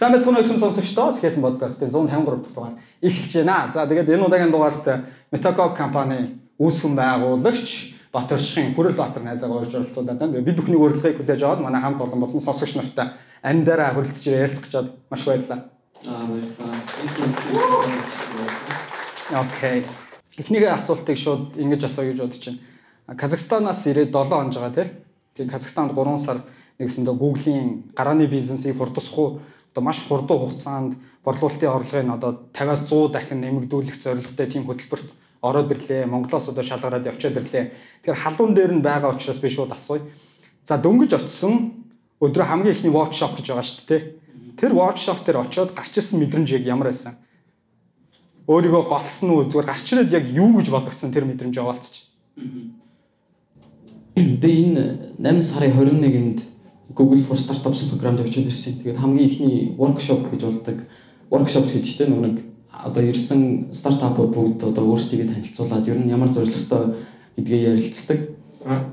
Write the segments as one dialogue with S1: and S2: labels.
S1: Сайн байцгаана уу сонсогчдоо Skeleton podcast-ийн 153 дахь дугаар эхэлж байна. За тэгээд энэ удаагийн дугаарт Metacog компани үүсгэн байгуулагч Батөршин Хүрэл Баатар найзаагаа урьж оролцуулаад байна. Бид бүхний урилгыг хүлээж аваад манай хамт олон болон сонсогч нартай амьдараа хүрэлцэж ярилцах чад маш баярлалаа.
S2: Аа баярлалаа.
S1: Окей. Эхнийхээ асуултыг шууд ингэж асуу гэж бодож байна. Казахстанаас ирээд 7 он жагаа тий. Тэгээд Казахстанд 3 сар нэгсэндээ Google-ийн гарааны бизнесийг хурдсахгүй одоо маш хурдан хугацаанд борлуулалтын орлогыг нь одоо 50-аас 100 дахин нэмэгдүүлэх зорилготой тийм хөтөлбөрт ороод ирлээ. Монголоос одоо шалгараад явчаад ирлээ. Тэгэхээр халуун дээр нь байгаа учраас би шууд асууя. За дөнгөж очисон өдрөө хамгийн ихний workshop гэж байгаа шүү дээ. Тэр workshop дээр очиод гарч ирсэн мэдрэмж яг ямар байсан? Өөрийгөө голсон уу зүгээр гарч ирээд яг юу гэж бодогдсон тэр мэдрэмж яваалцчих.
S2: Би энэ 8 сарын 21-нд Google for Startups програмд очиж ирсэн. Тэгээд хамгийн ихний workshop гэж болдог workshop гэж тийм нэг одоо ирсэн стартапууд бүгд одоо өөрсдийгөө танилцуулаад ер нь ямар зорилготой гэдгээ ярилцдаг.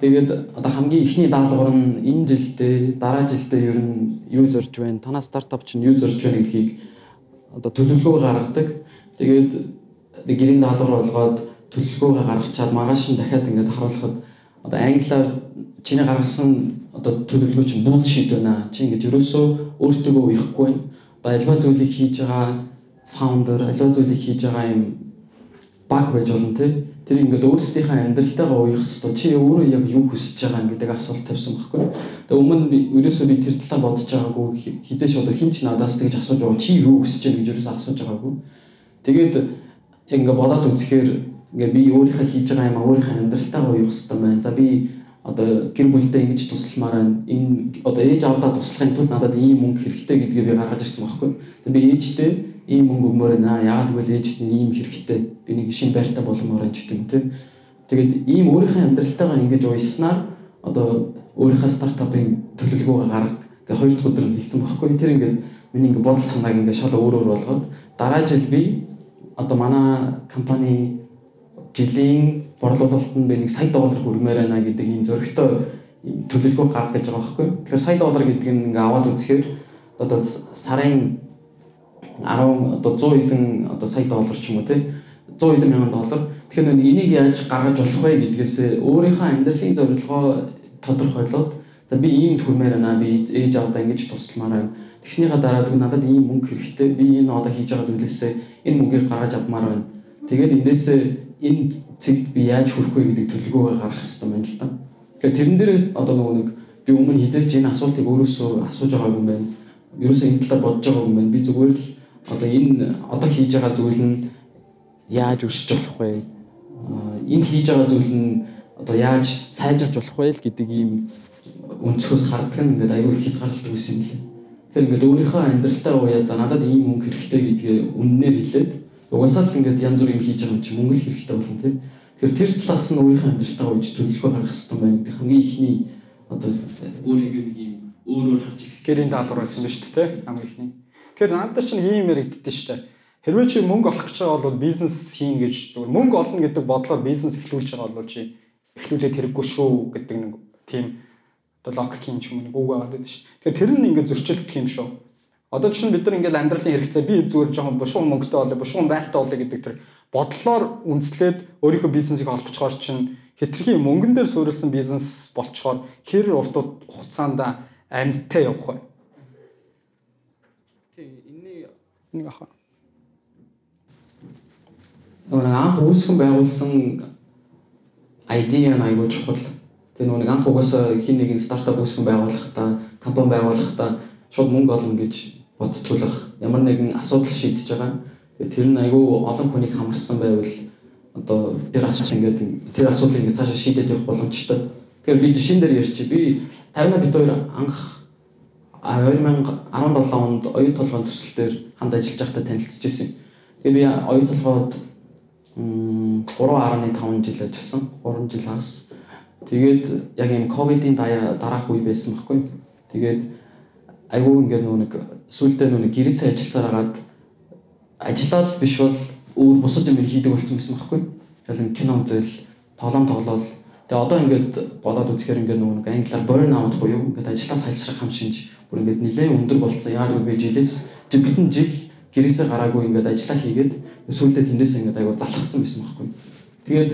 S2: Тэгээд одоо хамгийн ихний даалгавар нь энэ жилдээ дараа жилдээ ер нь юу зорж байна? Танаа стартап чинь юу зорж байна гэдгийг одоо төлөвлөгөө гаргадаг. Тэгээд нэг гэрийн даалгавар болгоод төлөвлөгөөгөө гаргачаад маргааш нь дахиад ингээд харуулхад одоо англиар чиний гаргасан одоо төлөвлөгөө чинь bullshit байна. Чи ингэж ерөөсөө өөртөөгөө уяхгүй байна. Одоо альва зүйлийг хийж байгаа founder, альва зүйлийг хийж байгаа юм баг байж болно тий. Тэр ингээд өөрсдийнхээ амьдралтайгаа уях хэвээр чи өөрөө яг юу хүсэж байгаа юм гэдэг асуулт тавьсан байхгүй. Тэгээ өмнө би ерөөсөө би тэр талаар бодож байгаагүй хизээш одоо хин ч надаас тэгж асууж байгаа чи юу хүсэж байна гэж ерөөсөө асууж байгаагүй. Тэгээд ингээд бодоод үзэхээр ингээд би өөрийнхөө хийж байгаа юм өөрийнхөө амьдралтайгаа уях хэвээр байна. За би одоо гэр бүлдээ ингэж тусламаар байна. Энэ одоо ээж авдаа туслахын тулд надад ийм мөнгө хэрэгтэй гэдгийг би гаргаж ирсэн байхгүй. Тэгээд би ээжтэй ийм мөнгө өгмөр байна. Яагаад гэвэл ээжт нь ийм хэрэгтэй. Би нэг шин байртай боломоор байна ч гэдэг тийм. Тэгээд ийм өөрийнхөө амьдралтайгаа ингэж уйснаар одоо өөрийнхөө стартапын төлөвлөгөөгөө гаргах гэ хоёр дахь өдөр хэлсэн байхгүй. Тэр ингээд миний ингээд бодол санааг ингээд шал өөр өөр болгоод дараа жил би одоо манай компани жилийн борлуулалтанд би нэг сая доллар хүрмээр байна гэдэг ийм зөрөгтэй төлөвлөгөө гаргах гэж байгаа байхгүй. Тэгэхээр сая доллар гэдэг нь ингээ аваад үзэхээр одоо сарын 10 одоо 100 хэдэн одоо сая доллар ч юм уу тий 100 хэдэн мянган доллар. Тэгэхээр энийг яаж гаргаж болох вэ гэдгээс өөрийнхөө амьдралын зорилгоо тодорхойлоод за би ийм төрмээр байна би ээж авдаа ингэж тусламаар байна. Тэгснийхаа дараа надад ийм мөнгө хэрэгтэй. Би энэ одоо хийж байгаа зүйлээсээ энэ мөнгийг гаргаж авмаар байна. Тэгээд эндээсээ энэ цэгт би яаж хүрэх вэ гэдэг төлөвлөгөөгөө гаргах хэрэгтэй байна л да. Тэгэхээр тэрэн дээрээ одоо нөгөө нэг би өмнө хизээч энэ асуултыг өөрөөсөө асууж байгаагүй юм байна. Ерөөсөө энэ талаар бодож байгаагүй юм байна. Би зүгээр л одоо энэ одоо хийж байгаа зүйл нь яаж өсөж болох вэ? Энэ хийж байгаа зүйл нь одоо яаж сайжирч болох вэ гэдэг ийм өнцгөөс хардаг нь ингээд аюу их хязгаарлалт үүсэн юм лээ. Тэгэхээр ингээд өөрийнхөө амьдралтаа уяа за надад ийм мөнгө хэрэгтэй гэдгээ үннээр хэлээд Угасаал ингээд янз бүр юм хийж байгаа юм чи мөнгө хэрэгтэй болно тийм. Тэгэхээр тэр талаас нь өөрийнхөө амьдралтаа үеж төлөвлөгөө гаргах хэрэгтэй байна гэдэг хамгийн ихний одоо өөрийгөө нэг юм өөрөөр харж ирэх.
S1: Гэрийн даалгавар байсан ба шүү дээ хамгийн ихний. Тэгэхээр надад чинь ийм яригддээ шүү дээ. Хэрвээ чи мөнгө олох гэж байгаа бол бизнес хийн гэж зүгээр мөнгө олно гэдэг бодлоор бизнес эхлүүлж байгаа бол чи эхлүүлээд хэрэггүй шүү гэдэг нэг тийм одоо лок хийн ч юм уу нэг үг байгаа гэдэг шүү. Тэгэхээр тэр нь ингээд зөрчилдөх юм шүү Одоо чинь бид нар ингээл амьдралын хэрэгцээ би зүгээр жоохон бушуун мөнгөтэй болоо, бушуун байлтай болоо гэдэг тэр бодлоор үндэслээд өөрийнхөө бизнесийг олбочхоор чинь хэтэрхий мөнгөн дээр суурилсан бизнес болчхоор хэр урт хугацаанд амьтаа явах вэ?
S2: Тий, энэ
S1: нэг ах.
S2: Нөгөө анх үүсгэн байгуулсан idea нь айгүй чухал. Тэгээ нөгөө анх угаасаа хин нэгэн стартап үүсгэн байгуулахдаа, компани байгуулахдаа шууд мөнгө олно гэж бодтгуулах ямар нэгэн асуудал шийдэж байгаа. Тэр нь айгүй олон хүнийг хамарсан байвал одоо тэр асуудал ингээд тэр асуудлыг ингээд цаашаа шийдэж явах боломжтой. Тэгэхээр би жишээн дээр ярьчих. Би 50 бит хоёр анх 2017 онд оюун толгойн төсөл дээр хамт ажиллаж байхдаа танилцж байсан. Тэгээ би оюун толгойд 3.5 жил ажилласан. 3 жил хагас. Тэгээд яг юм ковидын дараах үе байсан байхгүй. Тэгээд айгүй ингээд нөгөө нэг сүүлдээ нүг гэрээсээ ажилласаар хагаад ажиллаад биш бол өөр бусад юм хийдэг болсон байсан байхгүй. Тэгэл кино үзэл, тоглоом тоглоол. Тэгээ одоо ингээд бодоод үзэхээр ингээд нөгөө англиар burn out буюу ингээд ажлаас салшрах хам шинж бүр ингээд нэлээд өндөр болцсон. Яг л би жилээс жигдэн жил гэрээсээ гараагүй ингээд ажиллаа хийгээд сүүлдээ тэндээс ингээд айгу залхацсан байсан байхгүй. Тэгээд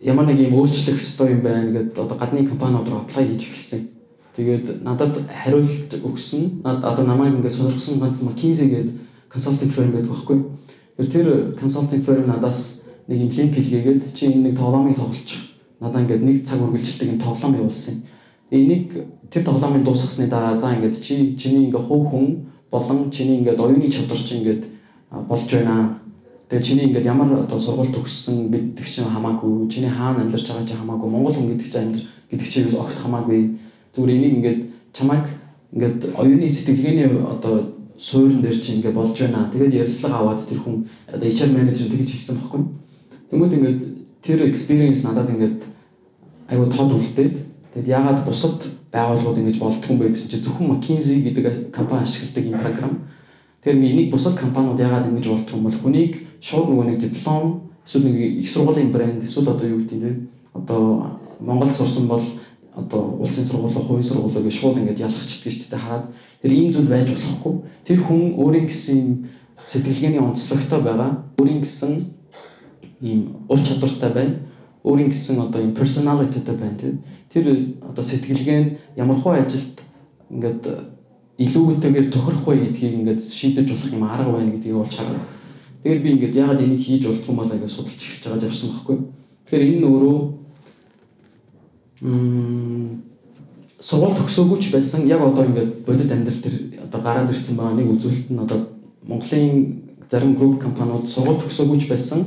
S2: ямар нэг юм өөрчлөх ёстой юм байна гэдэг одоо гадны компаниуд руу аплай хийж эхэлсэн. Тэгээд надад хариулт өгсөн. Над одоо намайг ингээд сонирхсан ганц McKinsey гэдэг консалтинг фирм байдаг байхгүй. Тэр тэр консалтинг фирм надаас нэг юм линк хийлгээгээд чи энэ нэг тоглоомыг тоглолчих. Надаа ингээд нэг цаг үргэлжлэлтэй юм тоглоом явуулсан. Энийг тэр тоглоомыг дуусгасны дараа за ингээд чи чиний ингээд хувь хүн болон чиний ингээд оюуны чадвар чи ингээд болж байна Тэгээ чиний ингээд ямар одоо сургууль төгссөн гэдэг чинь хамаагүй, чиний хаана амьдарч байгаа чинь хамаагүй, Монгол хүн гэдэг чинь амьдар гэдэг чинь огт хамаагүй. Зүгээр энийг ингээд чамайг ингээд оюуны сэтгэлгээний одоо суурин дээр чинь ингээд болж байна. Тэгээд ярьслага аваад тэр хүн одоо HR менежер тэгж хэлсэн байхгүй. Тэгмээд ингээд тэр experience надад ингээд айгуу тод үлдээд тэгээд ягаад бусад байгууллагууд ингэж болдгоо юм бэ гэсэн чинь зөвхөн McKinsey гэдэг компани ашигладаг юм програм Тэгэхээр энийг бусад компаниуд яагаад ингэж болдгоо юм бол хүнийг шууд нөгөө нэг диплом эсвэл нэг их сургуулийн брэнд эсвэл одоо юу гэдэг тийм одоо Монгол сурсан бол одоо улсын сургууль, хувийн сургууль гэж шууд ингэж ялгчдаг шүү дээ хараад тэр ийм зүйл байж болохгүй. Тэр хүн өөрийн гэсэн сэтгэлгээний онцлогтой байгаа. Өөрийн гэсэн ийм ур чадвартай байна. Өөрийн гэсэн одоо ийм personalityтай байна тийм. Тэр одоо сэтгэлгээ нь ямархуу ажилд ингээд илүүтэйгээр тохирох вэ гэдгийг ингээд шийдэж болох юм арга байна гэдгийг бол чарга. Тэгээд би ингээд ягаад энийг хийж болдго юм болоо гэж судалж эхэлж байгаа явсан байхгүй. Тэгэхээр энэ өөрөө м сургууль төгсөөгүй ч байсан яг одоо ингээд бодит амьдрал төр одоо гараад ирсэн байгаа нэг үзүүлэлт нь одоо Монголын зарим групп компаниуд сургууль төгсөөгүй ч байсан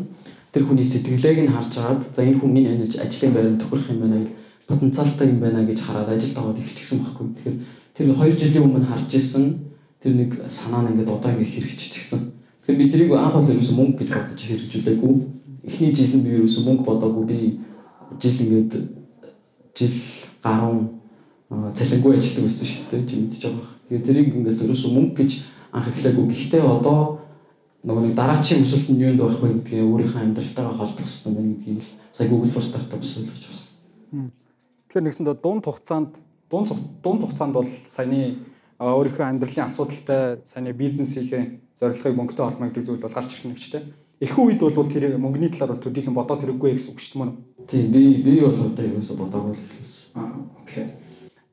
S2: тэр хүний сэтгэлгээг нь харж агаад за энэ хүн миний ажлын байранд тохирох юм байна потенциалтай юм байна гэж хараад ажилд аваад эхэлчихсэн байхгүй. Тэгэхээр тэр 2 жилийн өмнө харж исэн тэр нэг санаа нь ингээд одоо ингээд хэрэгжчихсэн. Тэгэхээр би тэрийг анх бол ерөөсөн мөнгө гэж бодож хэрэгжүүлээгүй. Эхний жил нь би ерөөсөн мөнгө бодоогүй. Би жил ингээд жил гаруун цалингүй ажилладаг байсан шүү дээ. Чи мэдчихэж байгаа. Тэгээ тэрийг ингээд ерөөсөн мөнгө гэж анх эхлэегүй. Гэхдээ одоо нөгөө нэг дараачийн өсөлт нь юунд байх вэ гэдгийг өөрийнхөө амьдралтайгаа холбох хэрэгтэй байна гэдгийг л сая Google for Startups ойлгож байна.
S1: Тэгэхээр нэгсэндээ дунд хугацаанд дунд дунд хугацаанд бол саяны өөрийнхөө амьдралын асуудалтай саяны бизнес хийхээ зорилгыг мөнгөтэй холбогддог зүйл бол гарч ирэх нэгчтэй. Эхүү үед бол тэр мөнгөний талаар бол төдийлөн бодоод хэрэггүй гэсэн үг шүү дээ мөн.
S2: Тийм би би бол одоо ерөөсө бодоогүй л хэлсэн.
S1: Аа окей.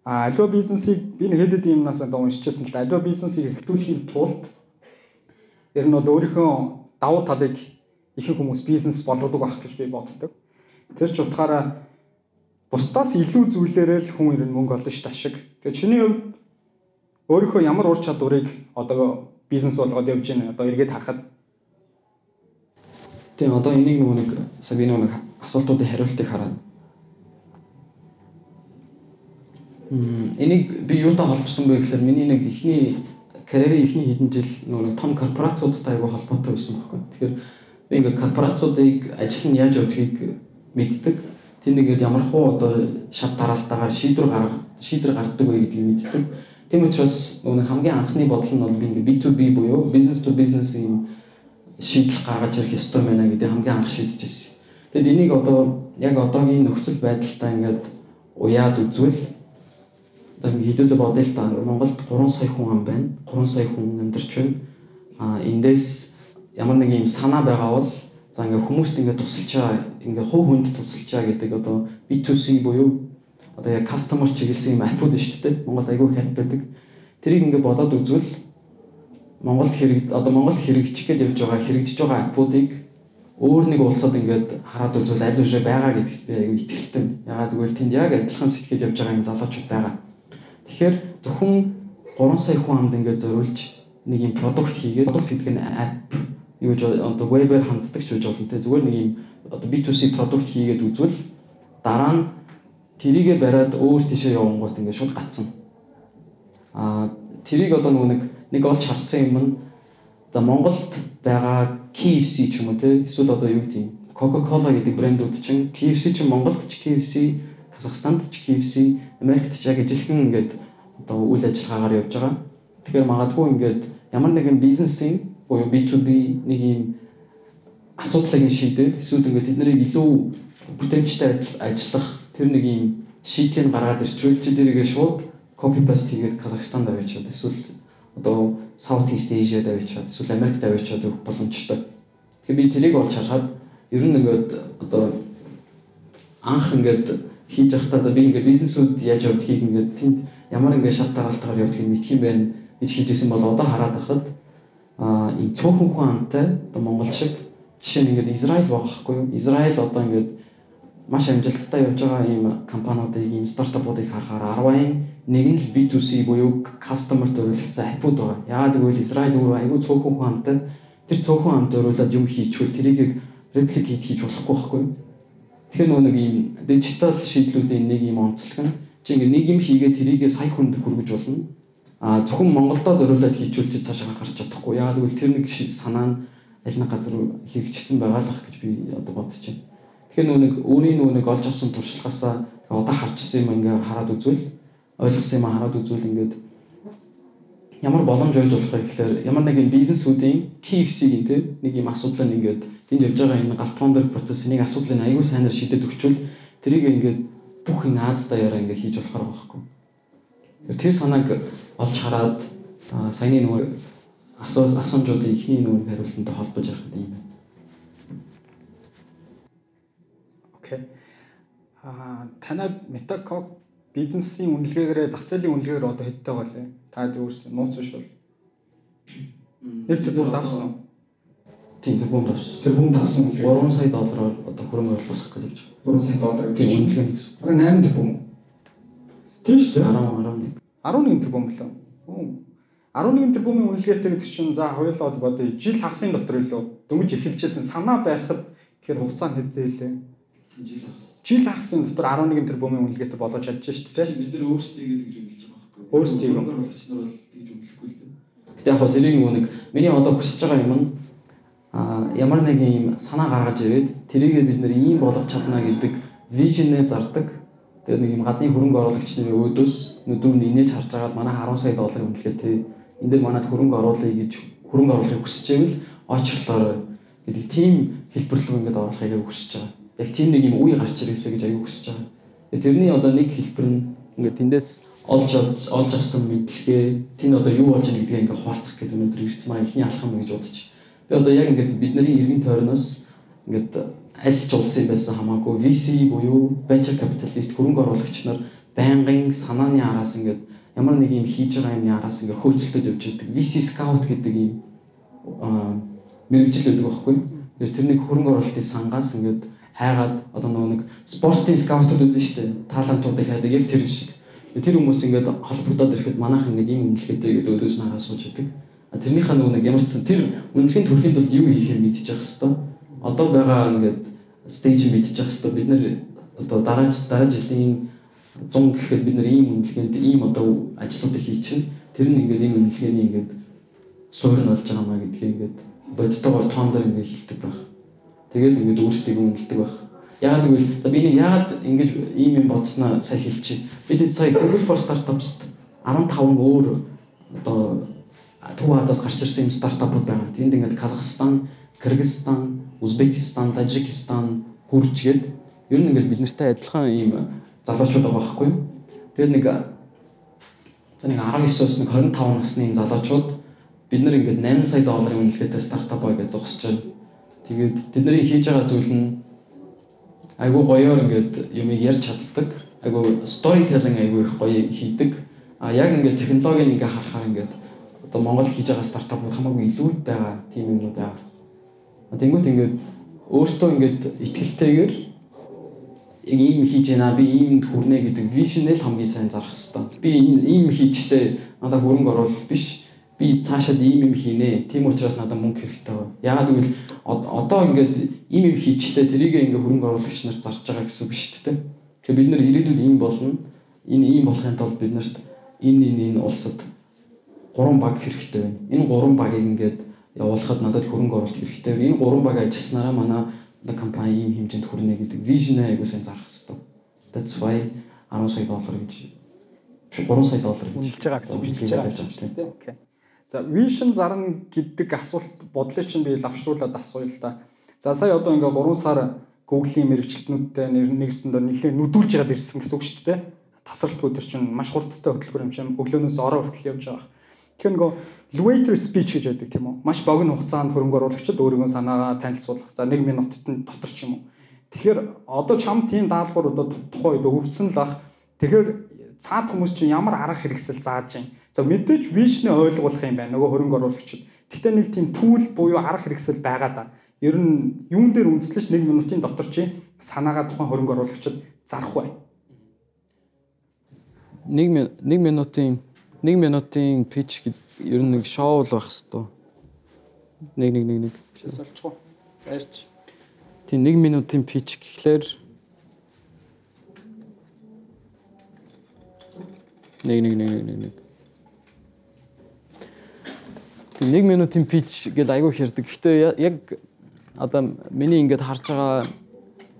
S1: А аливаа бизнесийг би нэг хэдэд юмнаас одоо уншижсэн л да. Аливаа бизнесийг эхлүүлэхийн тулд ер нь бол өөрийнхөө давуу талыг ихэнх хүмүүс бизнес болгодог байх гэж би боддог. Тэр ч утгаараа бусдаас илүү зүйлээрээ л хүн ер нь мөнгө олно шүү дээ ашиг. Тэгээ чиний хувьд өөрийнхөө ямар ур чадварыг одоо бизнес болгоод явж байна одоо эргээд харахад
S2: Тийм одоо энийг нөгөө нэг нөгөө нэг асуултуудын хариултыг хараад энийг би юутай холбосон бэ гэхээр миний нэг ихний карьерийн ихний хэдэн жил нөгөө том корпорациудтай айгу холбоотой байсан байхгүй. Тэгэхээр би ингээ корпорациудыг ажил нь яаж явдгийг мэддэг тэнд ингээд ямархуу одоо шат дараалтаагаар шийдвэр гаргах шийдвэр гаргадаг вэ гэдгийг мэддэг. Тийм учраас нөгөө хамгийн анхны бодол нь бол би ингээд B2B буюу business to business юм шийдэл гаргаж ирэх ёстой байна гэдэг хамгийн анх шийдэж байсан. Тэгэд энийг одоо яг одоогийн нөхцөл байдалтай ингээд уяад үзвэл одоо хэдүүлээ бодъё л та Монголд 3 сая хүн ам байна. 3 сая хүн амьдарч байна. А эндээс ямар нэг юм санаа байгаа бол За ингээ хүмүүст ингээ тусалж байгаа, ингээ хувь хүнд тусалж байгаа гэдэг одоо B2C буюу одоо яг customer чиглэсэн юм апууд шүү дээ. Монгол айгүй их ап байдаг. Тэрийг ингээ бодоод үзвэл Монголд хэрэг одоо Монголд хэрэгжих гээд явж байгаа хэрэгжиж байгаа апуудыг өөр нэг улсад ингээд хараад үзвэл аль үшээ байгаа гэдэгт би аюу итгэлтэй. Ягаад гэвэл тэнд яг адилхан сэтгэж явж байгаа юм залуучууд байгаа. Тэгэхээр зөвхөн 3 сая хүн амд ингээд зориулж нэг юм продукт хийгээд продукт гэдэг нь app юу гэж одоо вебээр ханддаг ч гэж болно те зүгээр нэг юм одоо B2C продукт хийгээд үзвэл дараа нь тэрийгэ бариад өөр тийшээ явангууд ингээд шууд гацсан. Аа тэрийг одоо нөгөө нэг нэг олж харсан юм нь за Монголд байгаа KFC ч юм уу те? Эсвэл одоо юу гэдэг юм? Coca-Cola гэдэг брэндүүд чинь KFC чинь Монголд ч KFC, Казахстанд ч KFC, Америкт ч яг ижилхэн ингээд одоо үйл ажиллагаагаар явж байгаа. Тэгэхээр магадгүй ингээд ямар нэгэн бизнесийн буюу B2B нэг юм асуудлыг шийдээд эсвэл ингээд тэд нарыг илүү бүтээмжтэй ажиллах тэр нэг юм шийдлийг гаргаад ирчвэл чи тэрийгээ шууд copy paste хийгээд Казахстанд авчиад эсвэл одоо South East Asia-д авчиад эсвэл Америкт авчиад өгөх боломжтой. Тэгэхээр би тэрийг олж харахад ер нь ингээд одоо анх ингээд хийж явахдаа би ингээд бизнесүүд яаж явдгийг ингээд тэнд ямар ингээд шат дараалтаар явдгийг мэдх юм байна гэж хийж исэн бол одоо хараад байхад аа ийм цөөхөн хүн амтай одоо Монгол шиг жишээ нь ингээд Израиль байгаа хгүй юу? Израиль одоо ингээд маш амжилттай явж байгаа ийм компаниудыг ийм стартапуудыг харахаар 10-ын нэг нь л B2C буюу customer зориулагдсан аппууд байгаа. Яагаад гэвэл Израиль өөрөө айгүй цөөхөн хүн амтай тэр цөөхөн амт зориулаад юм хийчихвэл тэрийг replicate хийж болохгүй байхгүй? Тэгэхээр нөгөө нэг ийм дижитал шийдлүүдийн нэг ийм онцлог нь чи ингээ нэг юм хийгээд тэрийг сая хүнд хүргэж болно. А зөвхөн Монголдо зориулаад хийчихвэл чи цаашаа гарч чадахгүй. Яагаад гэвэл тэр нэг санаа нь аль нэг газар хэрэгжчихсэн байгаа л ах гэж би одоо бодож байна. Тэгэхээр нэг өөрийн нэг олж авсан туршлагаасаа одоо харчихсан юм ингээ хараад үзвэл ойлгосон юм хараад үзвэл ингээд ямар боломж ойж болох вэ гэхээр ямар нэгэн бизнесүүдийн KFC-ийн тийм нэг юм асуудал нь ингээд энд явж байгаа энэ галтгоон дээр процесс нэг асуудлыг аягүй сайнаар шийдэж өгчвөл тэрийг ингээд бүх ин Аз даяараа ингээд хийж болохоор байхгүй. Тэр санааг олж хараад саяны нөгөө асуумжуудын ихний нөгөө хариултантай холбож ярих юм байна.
S1: Окей. Аа танай Metacog бизнесийн үнэлгээгээр зах зээлийн үнэлгээгээр одоо хэдтэй байгаа лээ? Та дүүрсэн нууц биш бол. Нэг тэрбум давсан.
S2: Тийм тэрбум давсан.
S1: Тэрбум давсан.
S2: 3 сая доллараар одоо хөрөнгө оруулах гэж байна.
S1: 3 сая доллар
S2: гэж үнэлгээ гэсэн.
S1: Бараг 8 тэрбум. Тийм шүү дээ.
S2: 10
S1: 11. 11 тэрбум болов. 11 тэрбумын үнэлгээтэй гэдэг чинь за хоёулаа бодъё. Жил хагасын дотор илүү дөнгөж эхэлжсэн санаа байхад тэгэхээр хугацаа нь хэдтэй хэлээ?
S2: Жил хагас.
S1: Жил хагасын дотор 11 тэрбумын үнэлгээтэй болгож чадж шүү дээ.
S2: Бид нар өөрсдөө ингэж үнэлж байгаа байхгүй.
S1: Өөрсдөө
S2: хөрөнгө оруулагч нар бол тэгж үнэлэхгүй л дээ. Гэтэ яг хоо тэрийг нэг миний одоо хүсэж байгаа юм нь а ямар нэг юм санаа гаргаж ирээд тэрийг бид нэр ийм болгох чадна гэдэг вижнээ зардаг. Тэгээд нэг юм гадны хөрөнгө оруулагч нарын өөдөөс нүдүүн инээж харж агаад манай 10 сая долларын үнэлгээтэй энэ дээр манад хөрөнгө оруулъя гэж хөрөнгө оруулахыг хүсэж байвал очрлоо гэдэг тийм хэлбэрлэг ингээд оруулахыг хүсэж байгаа. Яг тийм нэг юм үе гарч ирээсэ гэж аягүй хүсэж байгаа. Тэрний одоо нэг хэлбэр нь ингээд тэндээс олж олж авсан мэдлэгээ тийм одоо юу болж байгаа гэдгийг ингээд хуваалцах гэдэг өнөөдөр ирсэн маа ихний алхам гэж бодож. Би одоо яг ингээд бидний иргэн тойрноос ингээд аль ч улсын байсан хамаагүй VC буюу venture capitalist хөрөнгө оруулагч нар байнгын санааны араас ингээд ямар нэг юм хийж байгаа юмны араас ингээ хөөцөлдөд явж байдаг. VC scout гэдэг юм мэрэгжил байдаг байхгүй. Тэгэхээр тэрний хөрөнгө оруулалтын сангаас ингээд хайгаад одоо нөгөө нэг спортын скаутууд байдаг шүү дээ. Талантуудыг хайдаг яг тэр шиг. Тэр хүмүүс ингээд холбогдоод ирэхэд манайх ингээд ийм үнэлгээтэй гэдэг өөдөөс нь хараа сууж идэг. Тэрнийхээ нөгөө нэг ямар ч тэр үнэлгээний төрхийн тулд юу хийхээ мэдчих хэвээр. Одоо байгаа ингээд стейж мэдчих хэвээр бид нэр одоо дараа дараа жилийн 100 гэхэд бид нэр ийм үнэлгээнд ийм одоо ажлуудыг хийчихнэ. Тэр нь ингээд ийм үнэлгээний ингээд суурь нь болж байгаа маа гэдгийг ингээд бодтойгоор тоон дээр ингээд хилдэг байх. Тэгээд ингээд өөрсдийг үнэлдэг байх. Яагаад гэвэл за би яагаад ингэж ийм юм бодсноо сая хэлчихье. Бид сая Google for Startups 15 өөр одоо Төв Азиас гарч ирсэн юм стартапууд байгаа. Тэнд ингээд Казахстан, Кыргызстан, Узбекистан, Тажикистан, Гүрж гээд ер нь ингээд бид нартай адилхан ийм залуучууд байгаа байхгүй юу. Тэгээд нэг за нэг 19-оос нэг 25 насны залуучууд бид нар ингээд 8 сая долларын үнэлгээтэй стартап бай гэж зогсож байна. Тэгээд тэдний хийж байгаа зүйл нь айгүй гоёор ингээд юмыг ярьж чаддаг. Айгүй storytelling айгүй их гоё хийдэг. А яг ингээд технологиг ингээ харахаар ингээд одоо Монгол хийж байгаа стартапууд хамаагүй илүү байгаа тийм юмнууд байгаа. Тэнгүүт ингээд өөртөө ингээд ихтгэлтэйгээр яг ийм хийж байна би иймд хүрнэ гэдэг вижн л хамгийн сайн зарах хэрэгтэй. Би ийм хийчлээ надад хөрөнгө оруулалт биш. Би цаашаад ийм юм хийнэ. Тийм учраас надад мөнгө хэрэгтэй байна. Яагаад гэвэл одоо ингээд ийм юм хийчлээ тэрийг ингээд хөрөнгө оруулагч нар зарж байгаа гэсэн үг биш үү? Тэгэхээр бид нэр ирээдүйд ийм болно. Энэ ийм болохын тулд бид нарт энэ энэ энэ улсад гурван баг хэрэгтэй байна. Энэ гурван багийг ингээд явуулахад надад хөрөнгө оруулалт хэрэгтэй байна. Энэ гурван баг ажилласнараа манай компани ийм хэмжээнд хүрнэ гэдэг вижн айгуу сайн зарах хэрэгтэй. That's why 10 сая доллар гэж 3 сая доллар гэж
S1: үнэлж байгаа гэсэн юм шүү дээ. Окей. За вижн зарна гэдэг асуулт бодлыг чинь би лавшруулад асууя л да. За сая одоо ингээ 3 сар Google-ийн мэрэгчлэтнүүдтэй нэгсэндээ нэлээд нүдүүлж яагаад ирсэн гэсэн үг шүү дээ. тасралтгүй төр чинь маш хурдтай хөтөлбөр юм шиг өглөөнөөс ороо хүртэл явж байгаа. Тэгэхээр нөгөө elevator speech гэж байдаг тийм үү? Маш богино хугацаанд хөрөнгө оруулагчид өөрийнхөө санаагаа танилцуулах. За 1 минутад нь дотор ч юм уу. Тэгэхээр одоо чам тийм даалгавар одоо тухайн үед өгөгдсөн л ах. Тэгэхээр цаад хүмүүс чинь ямар арга хэрэгсэл зааж юм. За мэдээж вишнээ ойлгуулах юм байна нөгөө хөрөнгө оруулагчид. Гэхдээ нэг тийм түүл буюу арга хэрэгсэл байгаа да. Ер нь юун дээр үндэслэж 1 минутын дотор чи санаагаа тухайн хөрөнгө оруулагчид зарах бай.
S2: 1 1 минутын 1 минутын пич гэд ер нь нэг шоу л байх хэвээр. Нэг нэг нэг нэг
S1: бишээс олчихгүй. Зайрч.
S2: Тийм 1 минутын пич гэхлээр нэг нэг нэг нэг нэг Тийм 1 минутын пич гэж айгүй хэрдэг. Гэхдээ яг одоо миний ингээд харж байгаа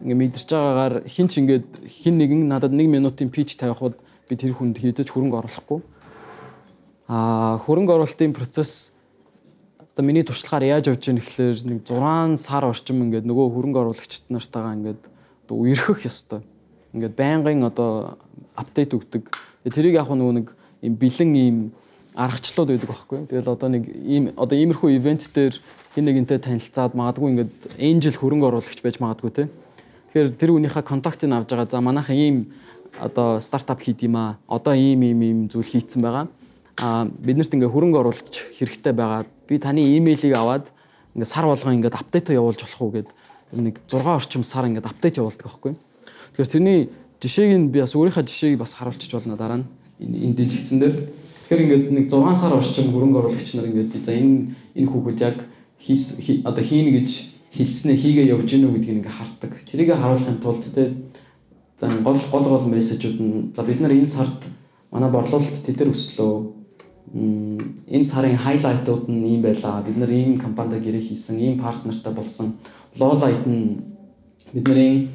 S2: ингээд мэдэрч байгаагаар хин ч ингээд хин нэгэн надад 1 минутын пич тавих бол би тэр хүнд хийдэж хөрөнгө оруулахгүй. Аа хөрөнгө оруулалтын процесс одоо миний туршлагаар яаж явж байгаа нэхлээр нэг 6 сар орчим ингээд нөгөө хөрөнгө оруулагчид нартайгаа ингээд одоо үерхэх ёстой. Ингээд байнгын одоо апдейт өгдөг. Тэрийг яг нөгөө нэг юм бэлэн ийм аргачлууд байдаг байхгүй. Тэгэл одоо нэг ийм одоо иймэрхүү ивент дээр хин нэгэнтэй танилцаад магадгүй ингээд энжел хөрөнгө оруулагч байж магадгүй те. Тэгэхээр тэр хүнийхээ контактыг авж байгаа. За манайхан ийм одоо стартап хийд юм аа. Одоо ийм ийм ийм зүйл хийцэн байгаа. Аа биднэрт ингээ хөрөнгө оруулагч хэрэгтэй байгаа. Би таны имэйлийг аваад ингээ сар болгон ингээ апдейт явуулж болох уу гэд нэг 6 орчим сар ингээ апдейт явуулдаг байхгүй. Тэгэхээр тэрний жишээг нь би бас өөрийнхөө жишээг бас харуулчих болно дараа нь энэ дэлгэцэн дээр. Тэгэхээр ингээд нэг 6 сар орчим хөрөнгө оруулагч нар ингээд за энэ энэ хүүхэд яг хийс одоо хийнэ гэж хэлснээ хийгээ явж гинүү гэдгийг ингээ хардаг. Тэрийг харуулахын тулд те За гол гол гол мессежүүд нь за бид нар энэ сард манай борлуулалт тэтэр өслөө. Энэ сарын хайлайтууд нь ийм байлаа. Бид нар ийм компанид гэрээ хийсэн, ийм партнертай болсон. Lowlight нь бидний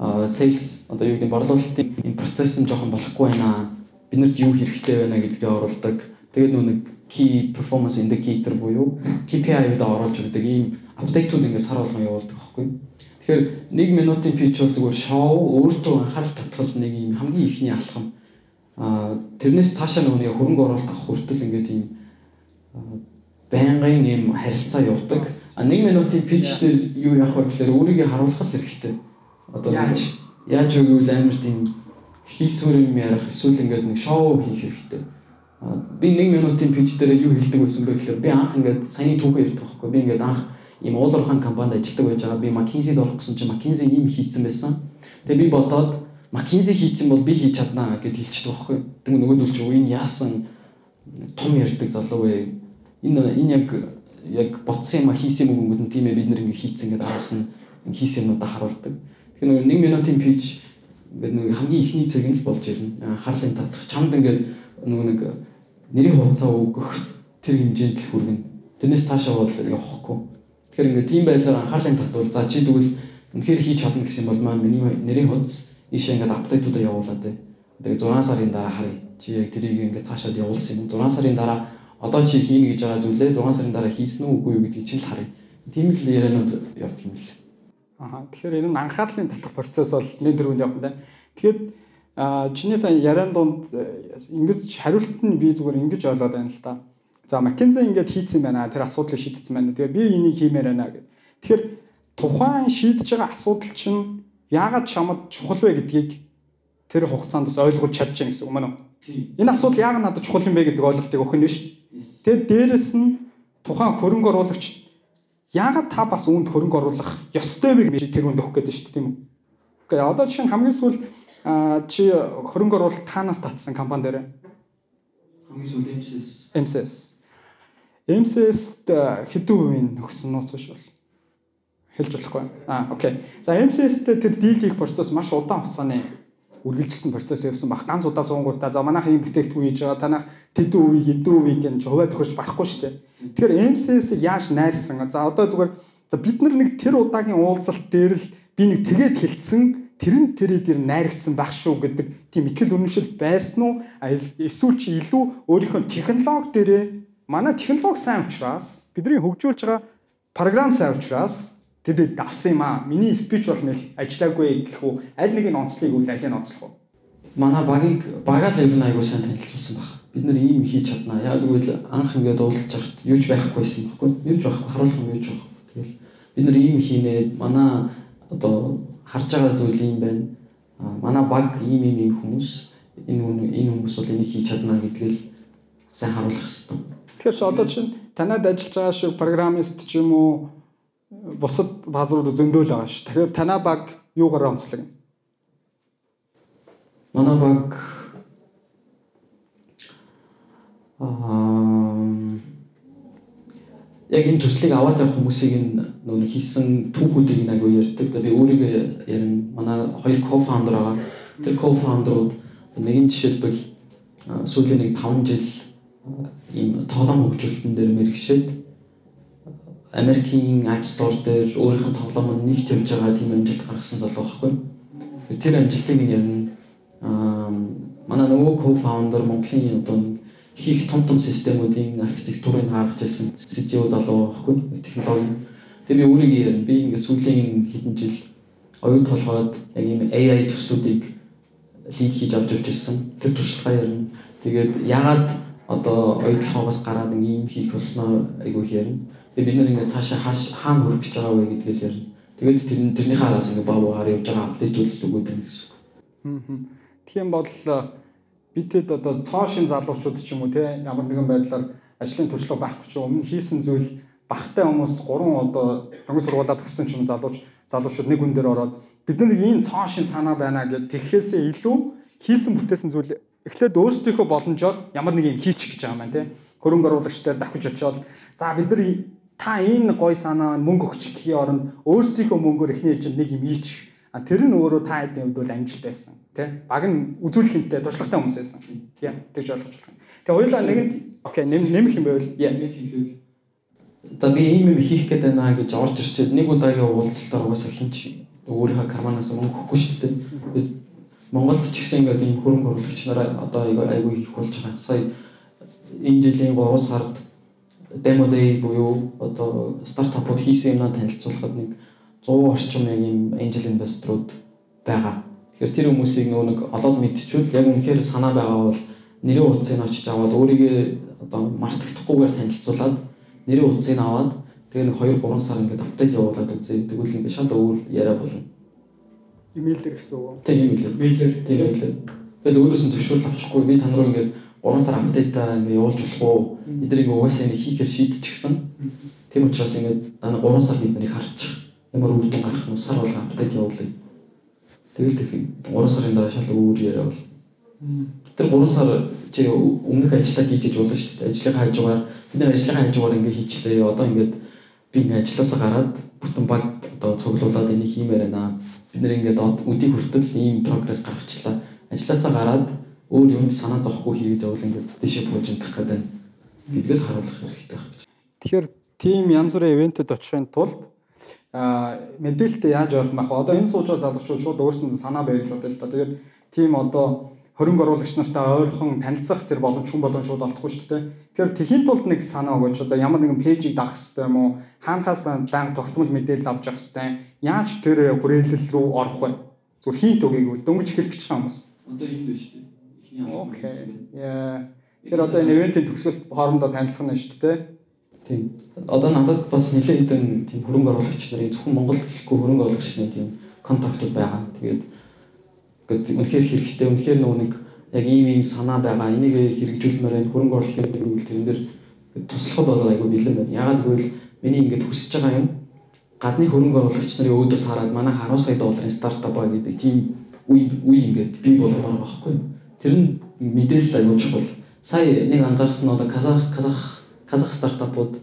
S2: sales одоо юу гэдэг борлуулалтын энэ процесс нь жоохон болохгүй байна. Биднэрт юу хэрэгтэй байна гэдгээ оруулдаг. Тэгээд нөө нэг key performance indicator буюу KPI-ууд оруулж өгдөг ийм апдейтууд ингээд сар болгон явуулдаг байхгүй. Тэгэхээр 1 минутын питч бол зүгээр шоу өөртөө анхаарал татгал нэг юм хамгийн ихний алхам. Аа тэрнээс цаашаа нөгөө хөрөнгө оруулалт авах хүртэл ингээд ийм байнгын ийм харилцаа явуулдаг. А 1 минутын питч дээр юу яах вэ гэхээр өөрийгөө харуулах хэрэгтэй. Одоо яаж яаж өгвөл амар тийм хийсвэр юм ярих эсвэл ингээд нэг шоу хийх хэрэгтэй. Би 1 минутын питч дээр юу хэлдэг байсан бэ гэхээр би анх ингээд саяны түүхээ ярьдаг байхгүй. Би ингээд анх ийм уулуурхан компанид ажилладаг байж байгаа. Би McKinsey-д орох гэсэн чинь McKinsey ийм хийцэн байсан. Тэгээ би бодоод McKinsey хийцэн бол би хийж чаднаа гэд хэлчихдэг байхгүй. Тэгээ нөгөөдөл чи энэ яасан том ярьдаг залуу вэ? Энэ энэ яг яг ботсон юм хийсэн юм өнгөд нь тийм ээ бид нэр ингэ хийцэн гэдээ араас нь хийсэн юмудаа харуулдаг. Тэгэхээр нэг 1 минутын pitch ингээд нэг хамгийн ихний цэг нь л болж ирнэ. Анхаарлын татах чамд ингээд нөгөө нэг нэрийн хуудасаа өгөх тэр хэмжээнд л хүргэнэ. Тэрнээс цаашаа бол явахгүй. Тэгэхээр ингээд тийм байдлаар анхаарлын татвал за чи тэгвэл үнэхээр хийж чадна гэсэн бол маань миний нэрийн хуудас ийшээ ингээд апдейтуудаа явуулаад те. Тэгээ 6 сарын дараа харъя. Чи яг тэрийг ингээд цаашаад явуулсан юм. 6 сарын дараа одоо чи хийнэ гэж байгаа зүйлээ 6 сарын дараа хийсэн үү үгүй юу гэдгийг чинь л харъя. Тийм л ярианууд явдаг юм л.
S1: Аа тэгэхээр энэ нь анхаарлын татах процесс бол нэг дөрөнд явах юм байна. Тэгэхээр а чиний сайн яриан донд ингэж хариулт нь би зүгээр ингэж ойлгоод байна л та. За McKinsey ингээд хийцэн байна. Тэр асуудлыг шийдсэн байна. Тэгээ би энийг хиймээр байна гэдэг. Тэгэхээр тухайн шийдэж байгаа асуудал чинь яагаад чамд чухал вэ гэдгийг тэр хугацаанд бас ойлгуулж чадчихна гэсэн үг мөн үү? Энэ асуудал яагаад надад чухал юм бэ гэдэг ойлголтыг өгөх нь биш. Тэгээд дээрэс нь тухайн хөрөнгө оруулагч яагаад та бас үүнд хөрөнгө оруулах ёстой вэ гэж тэр хүнд өгөх гэдэг шүү дээ тийм үү? Окей, одоо жишээ нь хамгийн сүүл чи хөрөнгө оруулалт танаас татсан компани дээр
S2: хамгийн сүүл MCS
S1: MCS MCS-д хэдэн хувийн өгсөн нууц биш бол хэлж болохгүй. Аа, окей. За MCS-д тэр дийл хийх процесс маш удаан хугацааны үргэлжилсэн процесс явсан баг. Ганц удаа суунгуудаа за манайх ийм бүтээгдэхүүн хийж байгаа. Танах тэдэн үе хэдэн үе гэж хуваа төхөж барахгүй шүү дээ. Тэгэхээр MCS-ийг яаж найрсан? За одоо зүгээр за бид нар нэг тэр удаагийн уулзалт дээр л би нэг тэгээд хэлсэн тэр нь тэрээ дээр найрагдсан байх шүү гэдэг тийм ихэл үнэмшил байсан уу? Эсвэл чи илүү өөрийнхөө технологи дээрээ манай технологи сайн учраас бидний хөгжүүлж байгаа програм сайн учраас тэдэд давсан юм аа. Миний спич бол нэг ажиллаагүй гэх үү аль нэг нь онцлог үл аль нь онцлох вэ?
S2: манай багийг багаа л ер нь аягүй сайн танилцуулсан баг. Бид нэр ийм хийж чаднаа. Яг тэгвэл анх ингээд уулзж хахад юу ч байхгүйсэн баггүй. Юу ч байхгүй, харуулах юм юу ч байхгүй. Тэгэл бид нэр ийм хийнэ. Манай одоо харж байгаа зүйл ийм байна. Манай баг ийм ийм ийм хүмүүс энэ энэ хүмүүс бол энийг хийж чаднаа гэдгээл сайн харуулах хэрэгтэй.
S1: Тэгэхээр одоо чинь танад ажиллаж байгаа шиг программист ч юм уу бусад баазрууд зөндөөл байгаа ш. Тэгэхээр танаа баг юугаар онцлог?
S2: Манай баг аа яг энэ төслийг аваад явах хүмүүсийг нөө хийсэн түүхүүдийг нэг ярьдаг. Би өөрийгөө ярина. Манай хоёр co-founder байгаа. Тэр co-founder-ууд нэгэн жишээлбэл сүүлийн нэг 5 жил ийм тоглоом хөгжүүлэлтэн дээр мэрэгшээд Америкийн App Store дээр өөрийнх нь тоглоом нь нэгт явж байгаа тийм амжилт гаргасан залуу байхгүй. Тэр амжилтыг нь ярина. Аа манай нөгөө co-founder Монголын одоо хийх том том системүүдийн архитектурыг гаргаж ирсэн CTO залуу байхгүй технологи. Тэгээ би өөрийгөө ярина. Би ингээд сүүлийн хэдэн жил оюун толгойд яг ийм AI төслүүдийг лид хийж авч явж ирсэн. Тэр туршлагаа ярина. Тэгээд ягаад одоо оюутлогоос гараад ийм хийх болсноо айгуу ярина. Тэгээ бид нэр ингээд цаашаа хаана хүрэх гэж байгаа вэ гэдгээс ярина. Тэгээд тэр тэрнийхээ араас ингээд баа баагаар явж байгаа апдейтүүд л өгөөд байна гэсэн.
S1: Тийм бол э, битэд одоо цоо шин залуучууд ч юм уу те ямар нэгэн байдлаар ажлын туршлага байхгүй ч өмнө хийсэн зүйл багтай хүмүүс гурван одоо төгс сургуулаа төгссөн ч юм залууч залуучууд нэг хүн дээр ороод бид нар ийм цоо шин санаа байна гэд тэгэхээсээ илүү хийсэн бүтээсэн зүйл эхлээд өөрсдийнхөө боломжоор ямар нэг юм хийчих гэж байгаа юм байна те хөрөнгө оруулагчтай давхиж очиод за бид нар та энэ гой санаа мөнгө өгчих гэх оронд өөрсдийнхөө мөнгөөр эхний ээлжинд нэг юм ийчих. А тэр нь өөрөө та хэдийн хувьд бол амжилт байсан. Тэ? Баг нь үзүүлэх юмтай туршлагатай хүмүүс байсан. Тийм. Тэгж ойлгож байна. Тэгээ хоёулаа нэгэнд окей нэмэх юм байвал яа.
S2: За би ийм юм хийх гээд байна гэж орж ирчээд нэг удаагийн уулзалтаар угаасаа хинч өөрийнхөө карманаас мөнгө өгөхгүй шүү дээ. Монголд ч гэсэн ингээд ийм хөрөнгө оруулагч нараа одоо айгүй их болж байгаа. Сая энэ жилийн 3 сард demo day буюу одоо стартапууд хийсэн юмнаа танилцуулахад нэг 100 орчим яг юм angel investor-ууд байгаа. Тэгэхээр тэр хүмүүсийг нөгөө нэг олоод мэдчихвэл яг үнэхээр санаа байгаа бол нэрийн утсыг очиж аваад өөрийгөө одоо мартагдахгүйгээр танилцуулаад нэрийн утсыг аваад тэгээ нэг 2 3 сар ингээд апдейт явуулаад үзье. Тэгвэл ингээд шал өөр яриа болно.
S1: Имэйлэр гэсэн үг.
S2: Тийм имэйлэр.
S1: Имэйлэр.
S2: Тийм имэйлэр. Тэгэл өөрөөс нь зөвшөөрөл авчихгүй би тань руу ингээд 3 сар апдейтаа ингээ явуулж болох уу? Эднийг угаасаа ингээ хийхээр шийдчихсэн. Тийм учраас ингээ дана 3 сар бид нарыг харчих. Ямар үр дүн гарах нь сар болго апдейт явуулъя. Тэгэл тэг 3 сарын дараа шал өөр яриа бол. Тэр 3 сар чи өмнөх ажиллаа хийж болно шүү дээ. Ажлын хажуугаар бид нар ажлын хажуугаар ингээ хийчлээ. Одоо ингээд би ингээ ажилласаа гараад бүтэн баг одоо цуглуулад энийг хиймээр байна. Бид нэр ингээд өдийг хүртэл ийм прогресс гаргачлаа. Ажилласаа гараад өөр юмд санаа зовхгүй хийгээд явал ингээд дэшээ буужиндах гэдэг гэдгээс харуулах хэрэгтэй байна.
S1: Тэгэхээр тийм янз бүрийн ивентэд очихын тулд а мэдээлэлтэй яаж явах мах вэ? Одоо энэ сууж байгаа залуучууд шууд өөрсөнд санаа барьж бодъё л да. Тэгээд тийм одоо хөрөнгө оруулагч нартай ойрхон танилцах тэр боломж хүн боломж шууд олдохгүй шүү дээ. Тэгэхээр тэхийн тулд нэг санаа өгөөч одоо ямар нэгэн пэйжийг дагах хэрэгтэй юм уу? Хаанахаас банк тогтмол мэдээлэл авч явах хэрэгтэй. Яаж тэр хүрээлэл рүү орох вэ? Зүгээр хийнт өгье гэвэл дөнгөж эхэлж байгаа хүмүүс.
S2: Одоо энд байна шүү дээ.
S1: Окей. Яа. Тэр одоо энэ ивэнтийн төгсгөлт хоорондоо танилцах нь шүү дээ.
S2: Тийм. Одоо надад бас нэлээд хэдэн тийм хөрөнгө оруулагч нарын зөвхөн Монгол гэхгүй хөрөнгө оруулагчны тийм контактууд байгаа. Тэгээд ингээд үнэхээр хэрэгтэй. Үнэхээр нөгөө нэг яг ийм ийм санаа байгаа. Энийг хэрэгжүүлмээр энэ хөрөнгө оруулалтын гэвэл тэрэн дээр туслахад бол айгүй бэлэн байна. Ягаад гэвэл миний ингээд хүсэж байгаа юм гадны хөрөнгө оруулагч нарын өөдөөс хараад манай 10 сая долларын стартап ба гэдэг тийм үе үе ингээд бий байгаа байхгүй юу? Тэр нь мэдээлэл аюул чухал. Сая нэг анзаарсан нь одоо Казах Казах Казах стартапууд